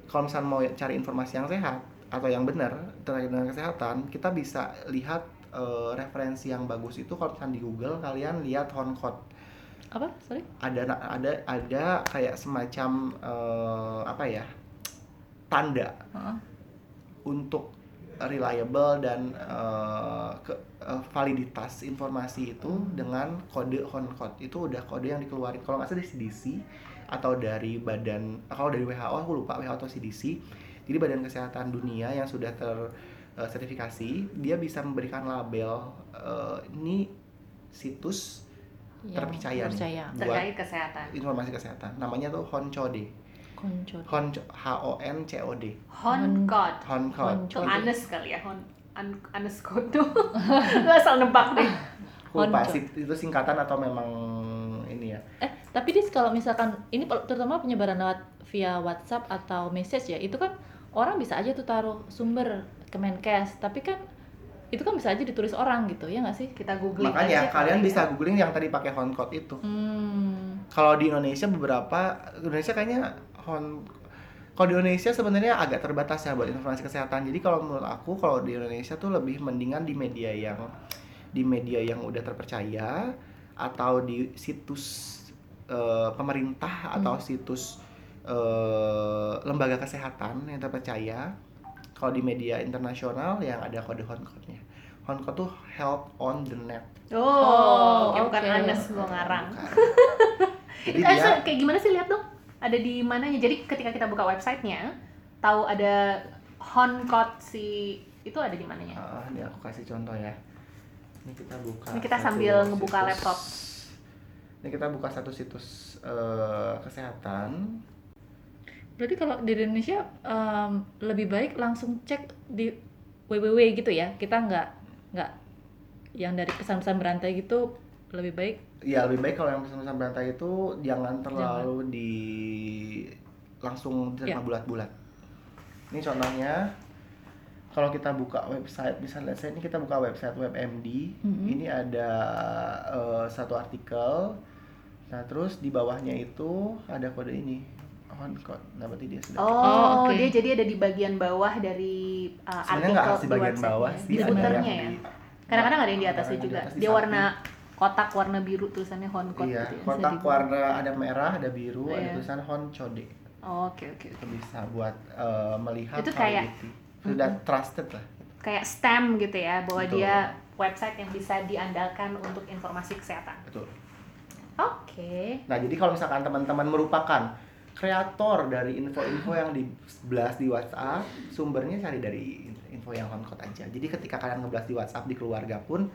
kalau misalnya mau cari informasi yang sehat atau yang benar terkait dengan kesehatan kita bisa lihat eh, referensi yang bagus itu kalau misalnya di Google kalian lihat Honcode Apa? Sorry. ada ada ada kayak semacam eh, apa ya tanda Heeh. untuk reliable dan uh, ke, uh, validitas informasi itu dengan kode Honcode itu udah kode yang dikeluarin. Kalau nggak salah dari CDC atau dari badan kalau dari WHO aku lupa WHO atau CDC jadi badan kesehatan dunia yang sudah tersertifikasi dia bisa memberikan label uh, ini situs Yang terpercaya nih Terpercaya. buat Terkait kesehatan. informasi kesehatan. Namanya tuh Honcode Koncot. Hon H O N C O D Itu Honcode. Anes kali ya, Hon An Anes Kodo. Gue asal nebak deh. Lupa sih, itu singkatan atau memang ini ya Eh, tapi dis kalau misalkan ini terutama penyebaran lewat via WhatsApp atau message ya, itu kan orang bisa aja tuh taruh sumber Kemenkes, tapi kan itu kan bisa aja ditulis orang gitu, ya nggak sih? Kita googling makanya aja kalian kali bisa ya. googling yang tadi pakai Honcode itu Hmm. kalau di Indonesia beberapa Indonesia kayaknya Hon Kalau di Indonesia sebenarnya agak terbatas ya buat informasi kesehatan. Jadi kalau menurut aku kalau di Indonesia tuh lebih mendingan di media yang di media yang udah terpercaya atau di situs eh, pemerintah atau situs eh, lembaga kesehatan yang terpercaya. Kalau di media internasional yang ada kode Honcode-nya. Honcode tuh Health on the Net. Oh, Oh, oke, bukan. Anes gua ngarang. Bukan. Jadi Itu eh, dia kayak gimana sih lihat dong? Ada di mananya? Jadi ketika kita buka websitenya, tahu ada Honcode si itu ada di mananya? Ah, ini aku kasih contoh ya. Ini kita buka. Ini kita sambil ngebuka laptop. Ini kita buka satu situs eh, kesehatan. Berarti kalau di Indonesia em, lebih baik langsung cek di www gitu ya. Kita nggak nggak yang dari pesan-pesan berantai gitu lebih baik Ya lebih baik kalau yang pesan-pesan berantai itu jangan terlalu di langsung diterima Ya. bulat-bulat. Ini contohnya kalau kita buka website, misalnya saya ini kita buka website WebMD, Mhm. ini ada eh, satu artikel. Nah terus di bawahnya itu ada kode ini, on code. Nah berarti dia sudah. Oh, Oh, oke. dia jadi ada di bagian bawah dari uh, Sebenarnya artikel nggak harus di bagian bawah sih, Di yang ya. di- Kadang-kadang ada yang di atasnya juga. di atas, di Dia samping. warna kotak warna biru tulisannya Honcode Iya, gitu ya. kotak Bisa di- warna ada merah, ada biru, ada Iya. tulisan Honcode. Oh, Oke, oke, oke. Itu bisa buat eh, melihat Itu kayak- validity. Sudah trusted lah. Kayak stamp gitu ya, bahwa Betul. dia website yang bisa diandalkan untuk informasi kesehatan. Betul. Oke. Nah, jadi kalau misalkan teman-teman merupakan kreator dari info-info yang di blast di WhatsApp, sumbernya cari dari info yang Honcode aja. Jadi ketika kalian ngeblas di WhatsApp di keluarga pun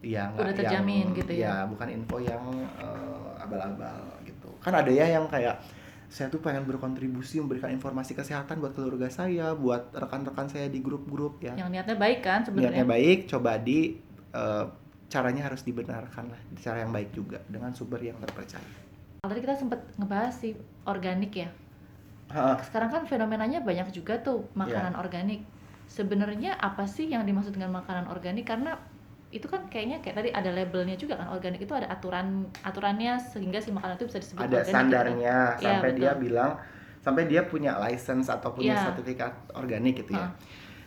ya Udah terjamin yang- gitu ya. bukan info yang eh, abal-abal gitu. Kan ada ya yang kayak saya tuh pengen berkontribusi memberikan informasi kesehatan buat keluarga saya, buat rekan-rekan saya di grup-grup ya. yang niatnya baik kan sebenarnya. Niatnya baik, coba di eh, caranya harus dibenarkan lah, cara yang baik juga dengan sumber yang terpercaya. Tadi kita sempat ngebahas sih organik ya. Ha, Sekarang kan fenomenanya banyak juga tuh makanan Iya. organik. Sebenarnya apa sih yang dimaksud dengan makanan organik? Karena itu kan kayaknya kayak tadi ada labelnya juga kan organik itu ada aturan aturannya sehingga si makanan itu bisa disebut ada organik gitu kan. standarnya Iya, sampai dia betul. bilang sampai dia punya license atau punya Iya. sertifikat organik gitu ya. Ha.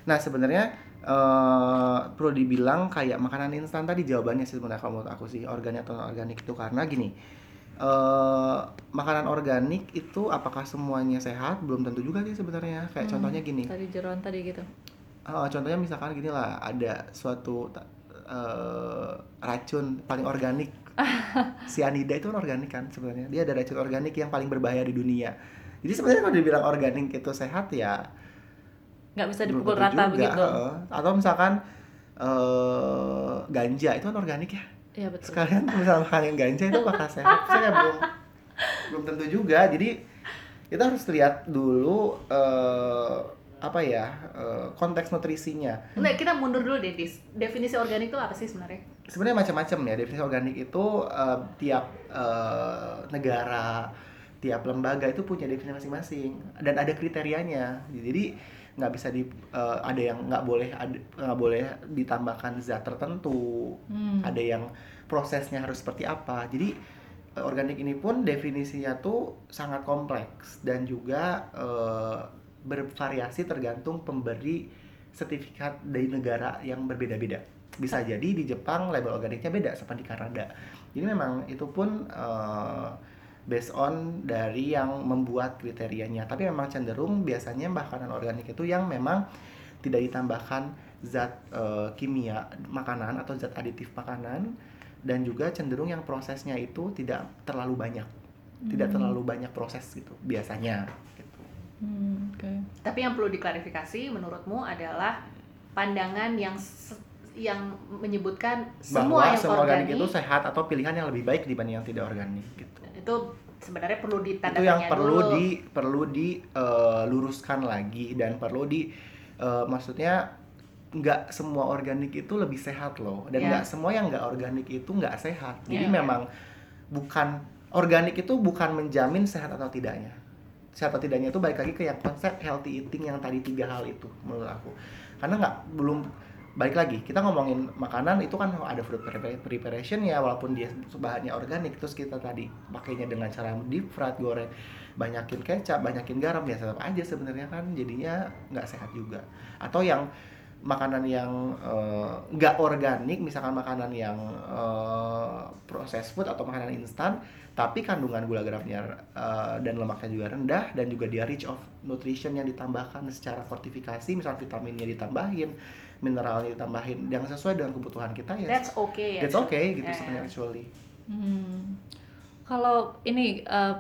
Nah sebenarnya eh, perlu dibilang kayak makanan instan tadi jawabannya sih sebenarnya kalau menurut aku sih organik atau non organik itu karena gini eh makanan organik itu apakah semuanya sehat belum tentu juga sih sebenarnya kayak Hmm, contohnya gini Tadi jeroan tadi gitu. Oh, contohnya misalkan gini lah, ada suatu eh, racun paling organik. Cyanida itu kan organik kan sebenarnya. Dia ada racun organik yang paling berbahaya di dunia. Jadi sebenarnya kalau dibilang organik itu sehat ya Nggak bisa dipukul rata juga, begitu. Atau misalkan eh, ganja itu kan organik ya. Iya betul. Sekalian misalnya makan yang ganja itu bakal sehat. Saya belum belum tentu juga. Jadi kita harus lihat dulu eh, apa ya eh, konteks nutrisinya. Nah, kita mundur dulu deh, Dis. Definisi organik itu apa sih sebenarnya? sebenarnya macam-macam ya definisi organik itu eh, tiap eh, negara tiap lembaga itu punya definisi masing-masing dan ada kriterianya jadi nggak bisa di eh, ada yang nggak boleh nggak boleh ditambahkan zat tertentu Hmm. ada yang prosesnya harus seperti apa jadi organik ini pun definisinya tuh sangat kompleks dan juga eh, bervariasi tergantung pemberi sertifikat dari negara yang berbeda-beda. Bisa jadi di Jepang label organiknya beda sama di Kanada. Jadi memang itu pun eh, based on dari yang membuat kriterianya. Tapi memang cenderung biasanya makanan organik itu yang memang tidak ditambahkan zat eh, kimia makanan atau zat aditif makanan dan juga cenderung yang prosesnya itu tidak terlalu banyak. Tidak Hmm. terlalu banyak proses gitu biasanya. Hmm, oke. Tapi yang perlu diklarifikasi menurutmu adalah pandangan yang yang menyebutkan semua bahwa yang semua organik organik itu sehat atau pilihan yang lebih baik dibanding yang tidak organik gitu itu sebenarnya perlu ditanda itu yang perlu dulu. di perlu diluruskan lagi dan perlu di eh, maksudnya nggak semua organik itu lebih sehat loh dan Ya. nggak semua yang nggak organik itu nggak sehat jadi Ya. memang bukan organik itu bukan menjamin sehat atau tidaknya sehat atau tidaknya itu balik lagi ke yang konsep healthy eating yang tadi tiga hal itu menurut aku. Karena nggak belum balik lagi kita ngomongin makanan itu kan ada food prepar- preparation ya walaupun dia bahannya organik terus kita tadi pakainya dengan cara deep fried goreng banyakin kecap banyakin garam ya tetap aja sebenarnya kan jadinya nggak sehat juga. Atau yang makanan yang eh, nggak organik misalkan makanan yang eh, processed food atau makanan instan tapi kandungan gula garamnya eh, dan lemaknya juga rendah dan juga dia rich of nutrition yang ditambahkan secara fortifikasi misal vitaminnya ditambahin mineralnya ditambahin yang sesuai dengan kebutuhan kita ya That's okay ya. that's okay gitu Yeah. sebenarnya actually Hmm. Kalau ini eh,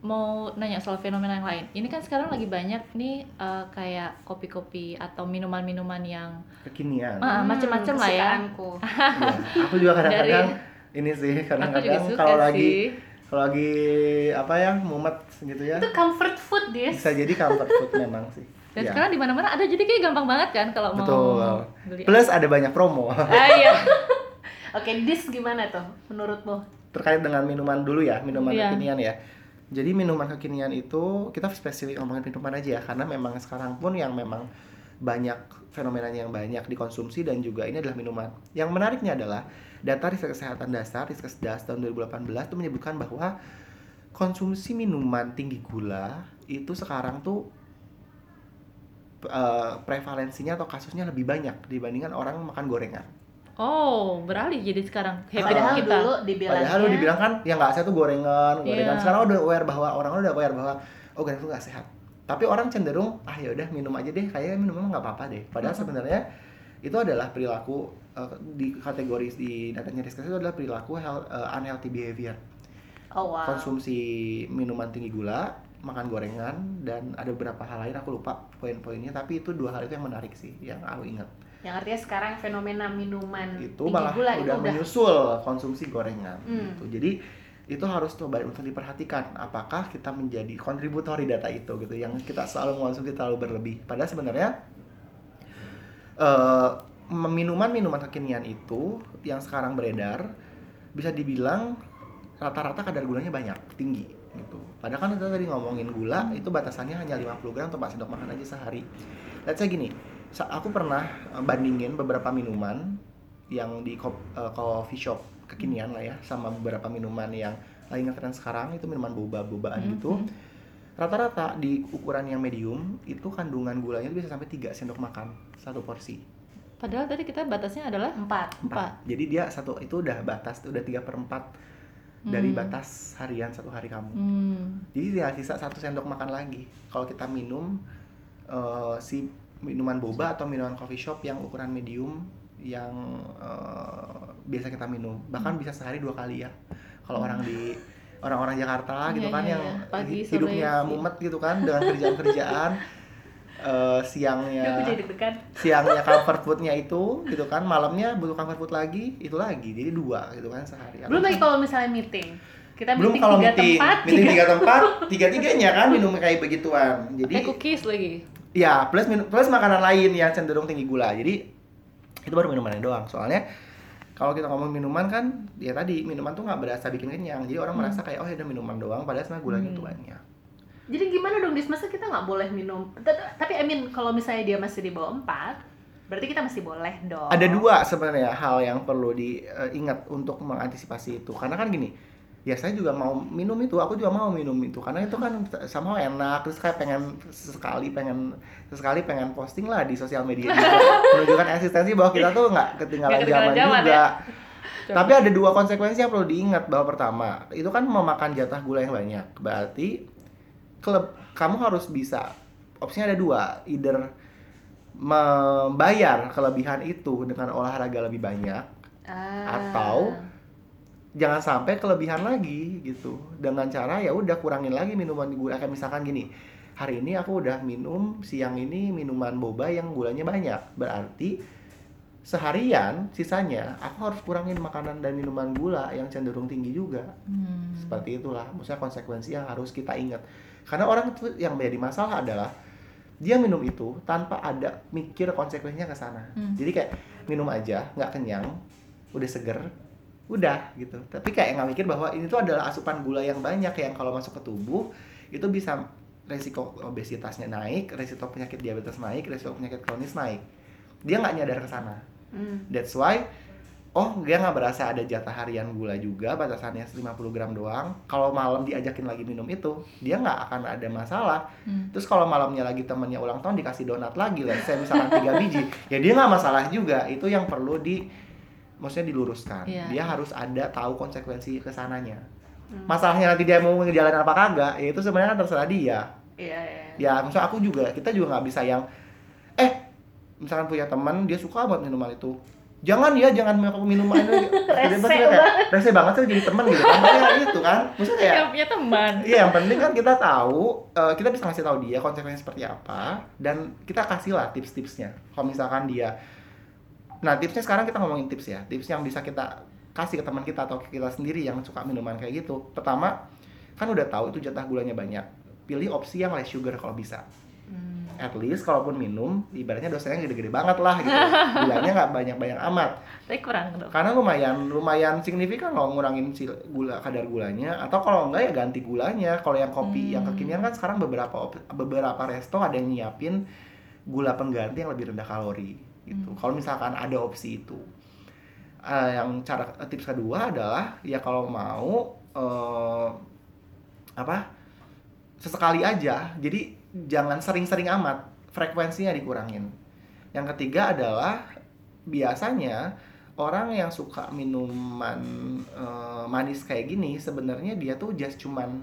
mau nanya soal fenomena yang lain, ini kan sekarang lagi banyak nih eh, kayak kopi-kopi atau minuman-minuman yang kekinian Ah, macem-macem lah ya. Iya. aku juga kadang-kadang ini sih kadang-kadang kalau lagi kalau lagi apa ya mumet gitu ya Itu comfort food, Dis. bisa jadi comfort food memang sih Dan Iya. sekarang di mana-mana ada jadi kayak gampang banget kan kalau mau betul beli. plus ada banyak promo Ah iya. Oke, Dis gimana tuh menurutmu? terkait dengan minuman dulu ya minuman Iya. kekinian ya jadi minuman kekinian itu kita spesifik ngomongin minuman aja ya karena memang sekarang pun yang memang banyak fenomenanya yang banyak dikonsumsi dan juga ini adalah minuman. Yang menariknya adalah data riset kesehatan dasar Riskesdas tahun 2018 itu menyebutkan bahwa konsumsi minuman tinggi gula itu sekarang tuh eh, prevalensinya atau kasusnya lebih banyak dibandingkan orang makan gorengan Oh, beralih jadi sekarang habit Padahal kita. dulu dibilangnya Padahal dibilang kan yang nggak sehat tuh gorengan, gorengan. Iya. Sekarang udah aware bahwa orang udah aware bahwa oh gorengan itu nggak sehat. Tapi orang cenderung ah ya udah minum aja deh, kayaknya minum emang nggak apa-apa deh. Padahal sebenarnya itu adalah perilaku eh, di kategori di datanya Riskes itu adalah perilaku health, eh, unhealthy behavior. Oh wow. Konsumsi minuman tinggi gula, makan gorengan dan ada beberapa hal lain aku lupa poin-poinnya tapi itu dua hal itu yang menarik sih yang aku ingat. Yang artinya sekarang fenomena minuman itu malah gula udah itu udah menyusul konsumsi gorengan Hmm. gitu. Jadi itu harus coba untuk diperhatikan apakah kita menjadi kontributor di data itu gitu yang kita selalu mengonsumsi terlalu berlebih. Padahal sebenarnya eh minuman-minuman kekinian itu yang sekarang beredar bisa dibilang rata-rata kadar gulanya banyak, tinggi gitu. Padahal kan kita tadi ngomongin gula itu batasannya hanya 50 gram atau 4 sendok makan aja sehari. Let's say gini, aku pernah eh, bandingin beberapa minuman yang di eh, coffee shop kekinian lah ya sama beberapa minuman yang lagi ngetren sekarang itu minuman boba-bobaan Hmm, gitu. hmm. Rata-rata di ukuran yang medium itu kandungan gulanya bisa sampai 3 sendok makan satu porsi. Padahal tadi kita batasnya adalah empat. empat. Jadi dia satu itu udah batas udah 3 per 4 dari Hmm. batas harian satu hari kamu. Hmm. Jadi tinggal sisa satu sendok makan lagi. Kalau kita minum eh, si minuman boba atau minuman coffee shop yang ukuran medium yang eh, biasa kita minum, bahkan bisa sehari dua kali ya. Kalau orang di orang-orang Jakarta gitu Iya, kan iya, yang iya. Pagi, hi- sore, hidupnya siang. mumet gitu kan dengan kerjaan-kerjaan eh, siangnya siangnya comfort foodnya itu gitu kan malamnya butuh comfort food lagi itu lagi jadi dua gitu kan sehari Belum lagi kalau misalnya meeting. Kita belum meeting kalau tiga meeting tempat. meeting tiga tempat tiga tiganya kan minum kayak begituan Kayak jadi cookies lagi. Ya plus minum plus makanan lain yang cenderung tinggi gula jadi itu baru minumannya doang soalnya kalau kita ngomong minuman kan ya tadi minuman tuh nggak berasa bikin kenyang jadi orang Hmm. merasa kayak oh ya udah minuman doang padahal sebenarnya gulanya Hmm. tuh banyak Jadi gimana dong, Dis? Masa kita nggak boleh minum? Tapi I mean, kalau misalnya dia masih di bawah empat, berarti kita masih boleh dong. ada dua sebenarnya hal yang perlu diingat untuk mengantisipasi itu karena kan gini ya saya juga mau minum itu aku juga mau minum itu karena itu kan sama enak terus kayak pengen sekali pengen sekali pengen posting lah di sosial media juga menunjukkan eksistensi bahwa kita tuh nggak ketinggalan ketinggalan zaman zaman, juga ya. tapi ada dua konsekuensi yang perlu diingat bahwa pertama itu kan memakan jatah gula yang banyak berarti klub kamu harus bisa opsinya ada dua either membayar kelebihan itu dengan olahraga lebih banyak Ah. Atau- jangan sampai kelebihan lagi gitu. Dengan cara ya udah kurangin lagi minuman gula. Kayak misalkan gini hari ini aku udah minum siang ini minuman boba yang gulanya banyak. Berarti seharian sisanya aku harus kurangin makanan dan minuman gula yang cenderung tinggi juga. Hmm. seperti itulah maksudnya konsekuensi yang harus kita ingat. Karena orang itu yang menjadi masalah adalah dia minum itu tanpa ada mikir konsekuensinya ke sana. Hmm. jadi kayak minum aja nggak kenyang udah seger udah gitu tapi kayak nggak mikir bahwa ini tuh adalah asupan gula yang banyak yang kalau masuk ke tubuh itu bisa resiko obesitasnya naik resiko penyakit diabetes naik resiko penyakit kronis naik dia nggak nyadar ke sana Hmm. That's why oh dia nggak berasa ada jatah harian gula juga batasannya 50 gram doang. Kalau malam diajakin lagi minum itu dia nggak akan ada masalah. Hmm. Terus kalau malamnya lagi temennya ulang tahun dikasih donat lagi lah, saya misalkan tiga biji, ya dia nggak masalah juga. Itu yang perlu di maksudnya diluruskan. Iya. Dia harus ada tahu konsekuensi ke sananya. Hmm. Masalahnya nanti dia mau ngejalanin apa kagak, ya itu sebenarnya terserah dia Iya, iya. ya maksudnya aku juga kita juga nggak bisa yang eh misalkan punya teman dia suka banget minuman itu jangan ya jangan minum minuman itu Rese kayak rese banget sih jadi teman gitu kan Makanya gitu kan maksudnya kayak punya teman. Iya, yang penting kan kita tahu, eh, kita bisa ngasih tahu dia konsekuensinya seperti apa, dan kita kasih lah tips-tipsnya. Kalau misalkan dia, nah tipsnya sekarang kita ngomongin tips ya, tips yang bisa kita kasih ke teman kita atau ke kita sendiri yang suka minuman kayak gitu. Pertama, kan udah tahu itu jatah gulanya banyak, pilih opsi yang less sugar kalau bisa. Hmm. At least kalaupun minum, ibaratnya dosanya gede-gede banget lah gitu. Gulanya nggak banyak-banyak amat Tapi kurang dong. karena lumayan lumayan signifikan loh ngurangin si gula kadar gulanya atau kalau enggak ya ganti gulanya kalau yang kopi yang Hmm. kekinian kan sekarang beberapa beberapa resto ada yang nyiapin gula pengganti yang lebih rendah kalori gitu Hmm. kalau misalkan ada opsi itu Eh, yang cara tips kedua adalah ya kalau mau eh, apa sesekali aja jadi jangan sering-sering amat frekuensinya dikurangin yang ketiga adalah biasanya orang yang suka minuman eh, manis kayak gini sebenarnya dia tuh just cuman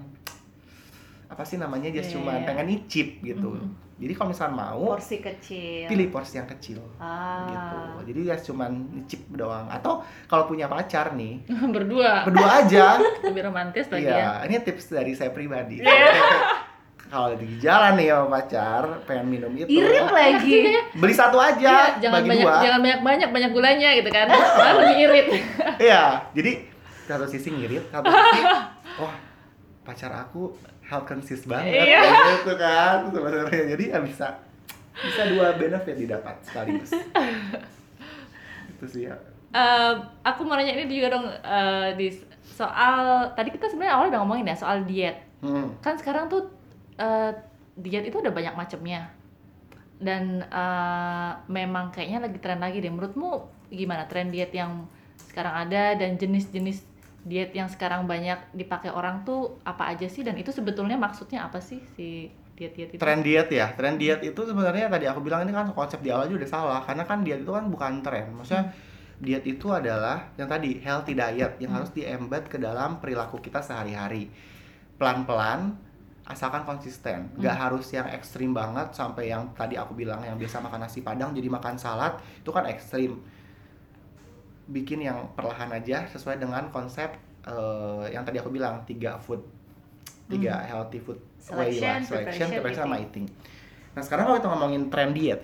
apa sih namanya just Iya, cuman iya. pengen nyicip gitu Mhm. Jadi kalau misalnya mau Porsi kecil. pilih porsi yang kecil Ah. gitu jadi just cuman nyicip doang atau kalau punya pacar nih Berdua. berdua aja Lebih romantis lagi ya. Iya, ini tips dari saya pribadi. Iya. Kalau di jalan nih sama pacar, pengen minum itu, Irit lagi. beli satu aja, Iya, jangan bagi banyak dua. jangan banyak banyak banyak gulanya gitu kan. Malah lebih irit. Iya, jadi satu sisi ngirit, satu sisi, wah pacar aku health conscious banget, Iya. gitu kan sebenarnya. Jadi ya bisa bisa dua benefit didapat sekaligus. itu sih ya. Eh, aku mau nanya ini juga dong eh, di soal tadi kita sebenarnya awalnya udah ngomongin ya soal diet. Hmm. Kan sekarang tuh eh, diet itu udah banyak macamnya. Dan eh, memang kayaknya lagi tren lagi deh. Menurutmu gimana tren diet yang sekarang ada dan jenis-jenis diet yang sekarang banyak dipakai orang tuh apa aja sih dan itu sebetulnya maksudnya apa sih si diet-diet itu? Tren diet ya, tren diet itu sebenarnya tadi aku bilang ini kan konsep di awal juga udah salah karena kan diet itu kan bukan tren. Maksudnya diet itu adalah yang tadi healthy diet yang Hmm. harus diembed ke dalam perilaku kita sehari-hari. Pelan-pelan asalkan konsisten. Nggak harus yang ekstrim banget sampai yang tadi aku bilang yang biasa makan nasi padang jadi makan salad itu kan ekstrim. Bikin yang perlahan aja sesuai dengan konsep eh, yang tadi aku bilang tiga food tiga healthy food way Selection, lah, selection, preparation, sama eating. eating. Nah sekarang kalau kita ngomongin tren diet,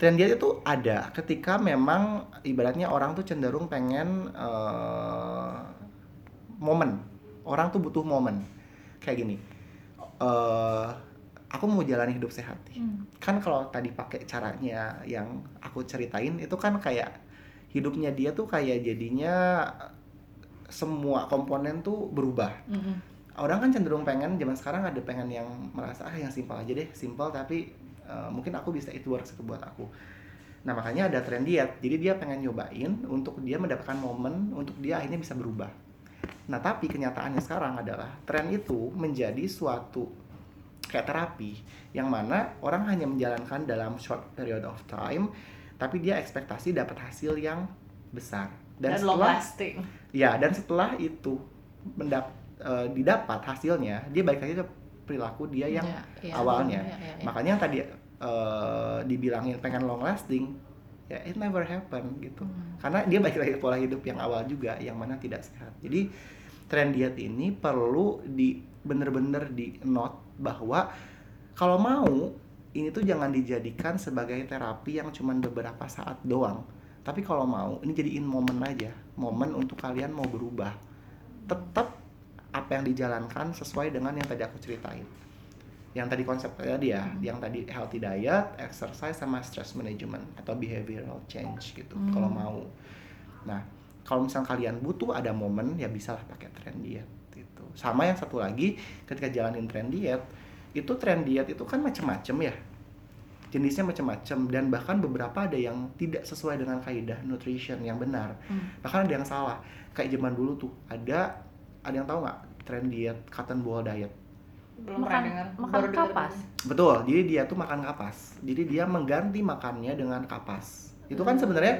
tren diet itu ada ketika memang ibaratnya orang tuh cenderung pengen eh, momen, orang tuh butuh momen kayak gini. eh aku mau jalani hidup sehat. Hmm. Kan kalau tadi pakai caranya yang aku ceritain itu kan kayak hidupnya dia tuh kayak jadinya semua komponen tuh berubah. Mm-mm. orang kan cenderung pengen zaman sekarang ada pengen yang merasa ah yang simpel aja deh simpel tapi uh, mungkin aku bisa itu works itu buat aku. Nah makanya ada tren diet. Jadi dia pengen nyobain untuk dia mendapatkan momen untuk dia akhirnya bisa berubah. Nah tapi kenyataannya sekarang adalah tren itu menjadi suatu kayak terapi yang mana orang hanya menjalankan dalam short period of time tapi dia ekspektasi dapat hasil yang besar Dan, dan, long setelah lasting. Ya, dan setelah itu mendap eh, didapat hasilnya, dia balik lagi ke perilaku dia yang Iya, iya. awalnya. Iya, iya, iya. makanya yang tadi eh, dibilangin pengen long lasting, ya it never happen gitu. Hmm. Karena dia balik lagi ke pola hidup yang awal juga, yang mana tidak sehat. Jadi tren diet ini perlu di bener-bener di note bahwa kalau mau ini tuh jangan dijadikan sebagai terapi yang cuman beberapa saat doang. Tapi kalau mau, ini jadiin momen aja, momen untuk kalian mau berubah. Tetap apa yang dijalankan sesuai dengan yang tadi aku ceritain. Yang tadi konsep tadi ya, yang tadi healthy diet, exercise sama stress management atau behavioral change gitu. Hmm. Kalau mau. Nah, kalau misalnya kalian butuh ada momen ya bisalah pakai tren diet gitu. Sama yang satu lagi ketika jalanin tren diet, itu tren diet itu kan macem-macem ya. Jenisnya macam-macam dan bahkan beberapa ada yang tidak sesuai dengan kaidah nutrition yang benar. Hmm. bahkan ada yang salah. Kayak zaman dulu tuh ada ada yang tahu nggak tren diet cotton ball diet? Belum makan pernah dengar. makan Baru dengar kapas. betul jadi dia tuh makan kapas. Jadi dia mengganti makannya dengan kapas. Itu kan sebenarnya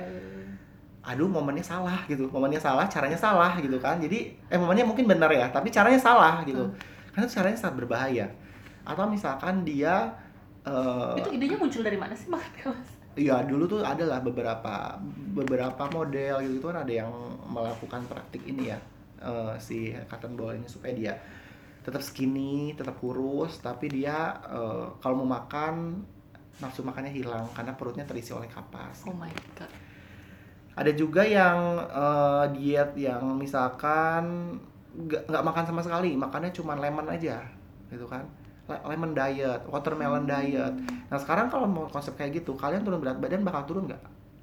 aduh momennya salah gitu. Momennya salah caranya salah gitu kan. Jadi eh momennya mungkin benar ya tapi caranya salah gitu. Karena itu caranya sangat berbahaya atau misalkan dia eh, Itu idenya muncul dari mana sih makan kapas? Iya dulu tuh adalah beberapa beberapa model gitu kan ada yang melakukan praktik ini ya eh, si cotton ball ini supaya dia tetap skinny, tetap kurus, tapi dia eh, kalau mau makan nafsu makannya hilang karena perutnya terisi oleh kapas. Oh my god. Ada juga yang eh, diet yang misalkan nggak makan sama sekali, makannya cuma lemon aja, gitu kan? Le- Lemon diet, watermelon diet. Nah sekarang kalau mau konsep kayak gitu, kalian turun berat badan bakal turun nggak?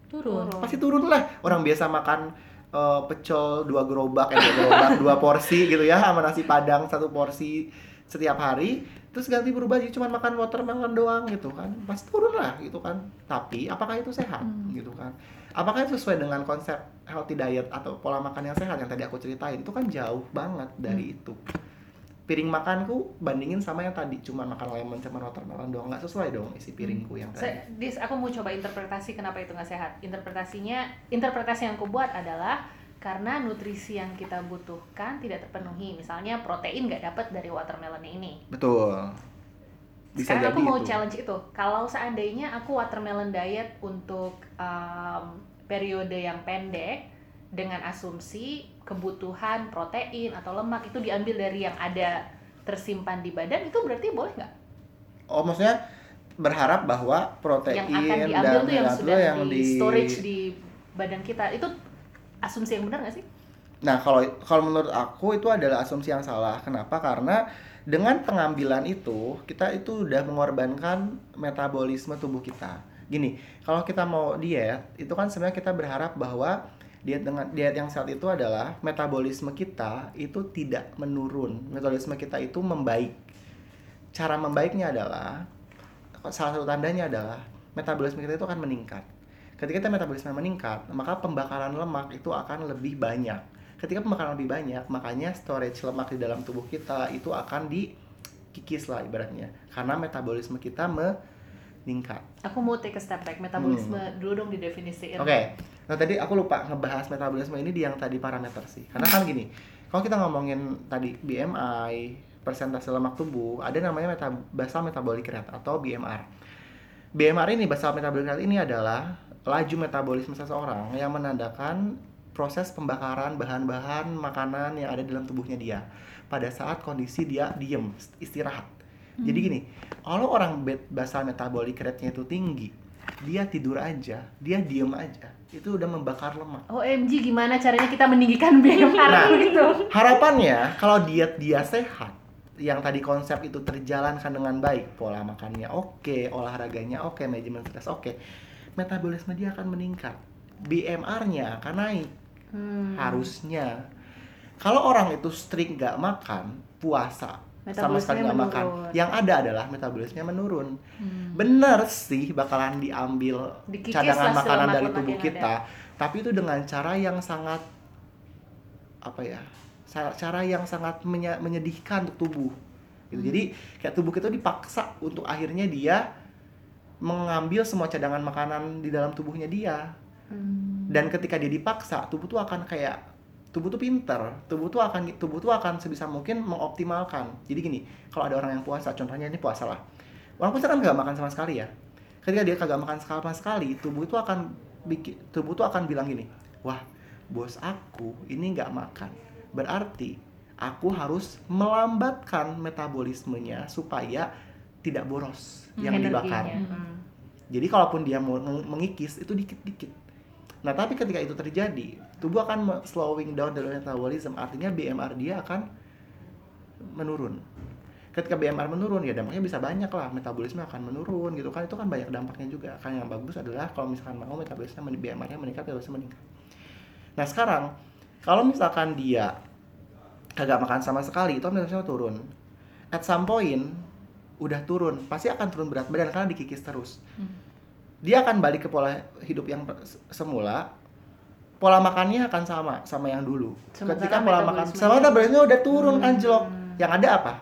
turun Pasti turun lah. Orang biasa makan eh, pecel dua gerobak, eh dua gerobak, dua porsi gitu ya, sama nasi padang satu porsi setiap hari. Terus ganti berubah jadi cuma makan watermelon doang gitu kan, pasti turun lah gitu kan. Tapi apakah itu sehat gitu kan? Apakah itu sesuai dengan konsep healthy diet atau pola makan yang sehat yang tadi aku ceritain? Itu kan jauh banget dari itu. Piring makanku bandingin sama yang tadi cuma makan lemon sama watermelon doang nggak sesuai dong isi piringku yang tadi. Saya, dis, aku mau coba interpretasi kenapa itu nggak sehat. Interpretasinya, interpretasi yang aku buat adalah karena nutrisi yang kita butuhkan tidak terpenuhi. Misalnya protein nggak dapat dari watermelon ini. Betul. Bisa Sekarang jadi aku mau itu. challenge itu. Kalau seandainya aku watermelon diet untuk um, periode yang pendek dengan asumsi kebutuhan protein atau lemak itu diambil dari yang ada tersimpan di badan itu berarti boleh nggak? Oh, maksudnya berharap bahwa protein yang akan diambil dan tuh yang sudah yang di, storage di badan kita itu asumsi yang benar nggak sih? Nah, kalau kalau menurut aku itu adalah asumsi yang salah. Kenapa? Karena dengan pengambilan itu kita itu udah mengorbankan metabolisme tubuh kita. Gini, kalau kita mau diet, itu kan sebenarnya kita berharap bahwa diet dengan diet yang sehat itu adalah metabolisme kita itu tidak menurun. Metabolisme kita itu membaik. Cara membaiknya adalah salah satu tandanya adalah metabolisme kita itu akan meningkat. Ketika kita metabolisme meningkat, maka pembakaran lemak itu akan lebih banyak. Ketika pembakaran lebih banyak, makanya storage lemak di dalam tubuh kita itu akan dikikis lah ibaratnya. Karena metabolisme kita meningkat. Aku mau take a step back. Metabolisme dulu dong didefinisiin. Hmm. Oke. Nah tadi aku lupa ngebahas metabolisme ini di yang tadi parameter sih. Karena kan gini, kalau kita ngomongin tadi BMI, persentase lemak tubuh, ada namanya meta basal metabolic rate atau BMR. BMR ini basal metabolic rate ini adalah laju metabolisme seseorang yang menandakan proses pembakaran bahan-bahan makanan yang ada dalam tubuhnya dia pada saat kondisi dia diem istirahat. Jadi gini, kalau orang basal metabolic rate-nya itu tinggi, dia tidur aja, dia diem aja, itu udah membakar lemak. OMG gimana caranya kita meninggikan BMR Nah. gitu? Harapannya kalau diet dia sehat, yang tadi konsep itu terjalankan dengan baik, pola makannya oke, olahraganya oke, manajemen stres oke, metabolisme dia akan meningkat, BMR-nya akan naik, Hmm. harusnya. Kalau orang itu strict nggak makan, puasa, sama sekali nggak makan, yang ada adalah metabolisme menurun. Hmm. Bener sih bakalan diambil Dikikis cadangan makanan dari tubuh kita, tapi itu dengan cara yang sangat apa ya? Cara yang sangat menye- menyedihkan untuk tubuh. Gitu. Jadi kayak tubuh kita dipaksa untuk akhirnya dia mengambil semua cadangan makanan di dalam tubuhnya dia. Hmm. Dan ketika dia dipaksa, tubuh tuh akan kayak tubuh tuh pinter, tubuh tuh akan tubuh tuh akan sebisa mungkin mengoptimalkan. Jadi gini, kalau ada orang yang puasa, contohnya ini puasa lah. Orang puasa kan nggak makan sama sekali ya. Ketika dia kagak makan sama sekali, tubuh itu akan bikin tubuh tuh akan bilang gini, wah bos aku ini nggak makan, berarti aku harus melambatkan metabolismenya supaya tidak boros yang dibakar. Hmm. Jadi kalaupun dia mau meng- mengikis itu dikit-dikit. Nah, tapi ketika itu terjadi, tubuh akan slowing down the metabolism, artinya BMR dia akan menurun. Ketika BMR menurun, ya dampaknya bisa banyak lah, metabolisme akan menurun gitu kan. Itu kan banyak dampaknya juga. Kan yang bagus adalah kalau misalkan mau metabolisme BMR-nya meningkat, metabolisme meningkat. Nah, sekarang kalau misalkan dia kagak makan sama sekali, itu metabolisme turun. At some point udah turun pasti akan turun berat badan karena dikikis terus Hmm. Dia akan balik ke pola hidup yang semula pola makannya akan sama sama yang dulu. Sementara ketika pola makan sama metabolismenya udah turun Hmm. anjlok. Yang ada apa?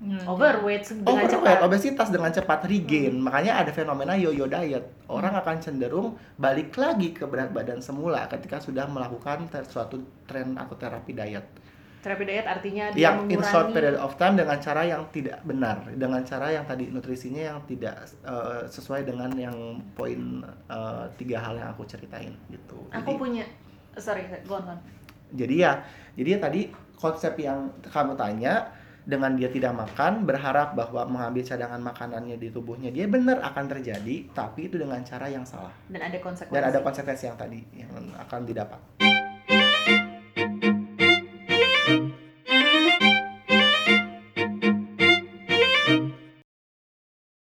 Hmm. overweight dengan overweight cepat. obesitas dengan cepat regain. Makanya ada fenomena yo-yo diet. Orang akan cenderung balik lagi ke berat badan semula ketika sudah melakukan suatu tren atau terapi diet Terapi diet artinya dia yang in short mengurangi period of time dengan cara yang tidak benar dengan cara yang tadi nutrisinya yang tidak eh, sesuai dengan yang poin eh, tiga hal yang aku ceritain gitu Aku jadi punya sorry, go on, go on. jadi ya jadi ya tadi konsep yang kamu tanya dengan dia tidak makan berharap bahwa mengambil cadangan makanannya di tubuhnya dia benar akan terjadi tapi itu dengan cara yang salah Dan ada konsekuensi. dan ada konsekuensi yang tadi yang akan didapat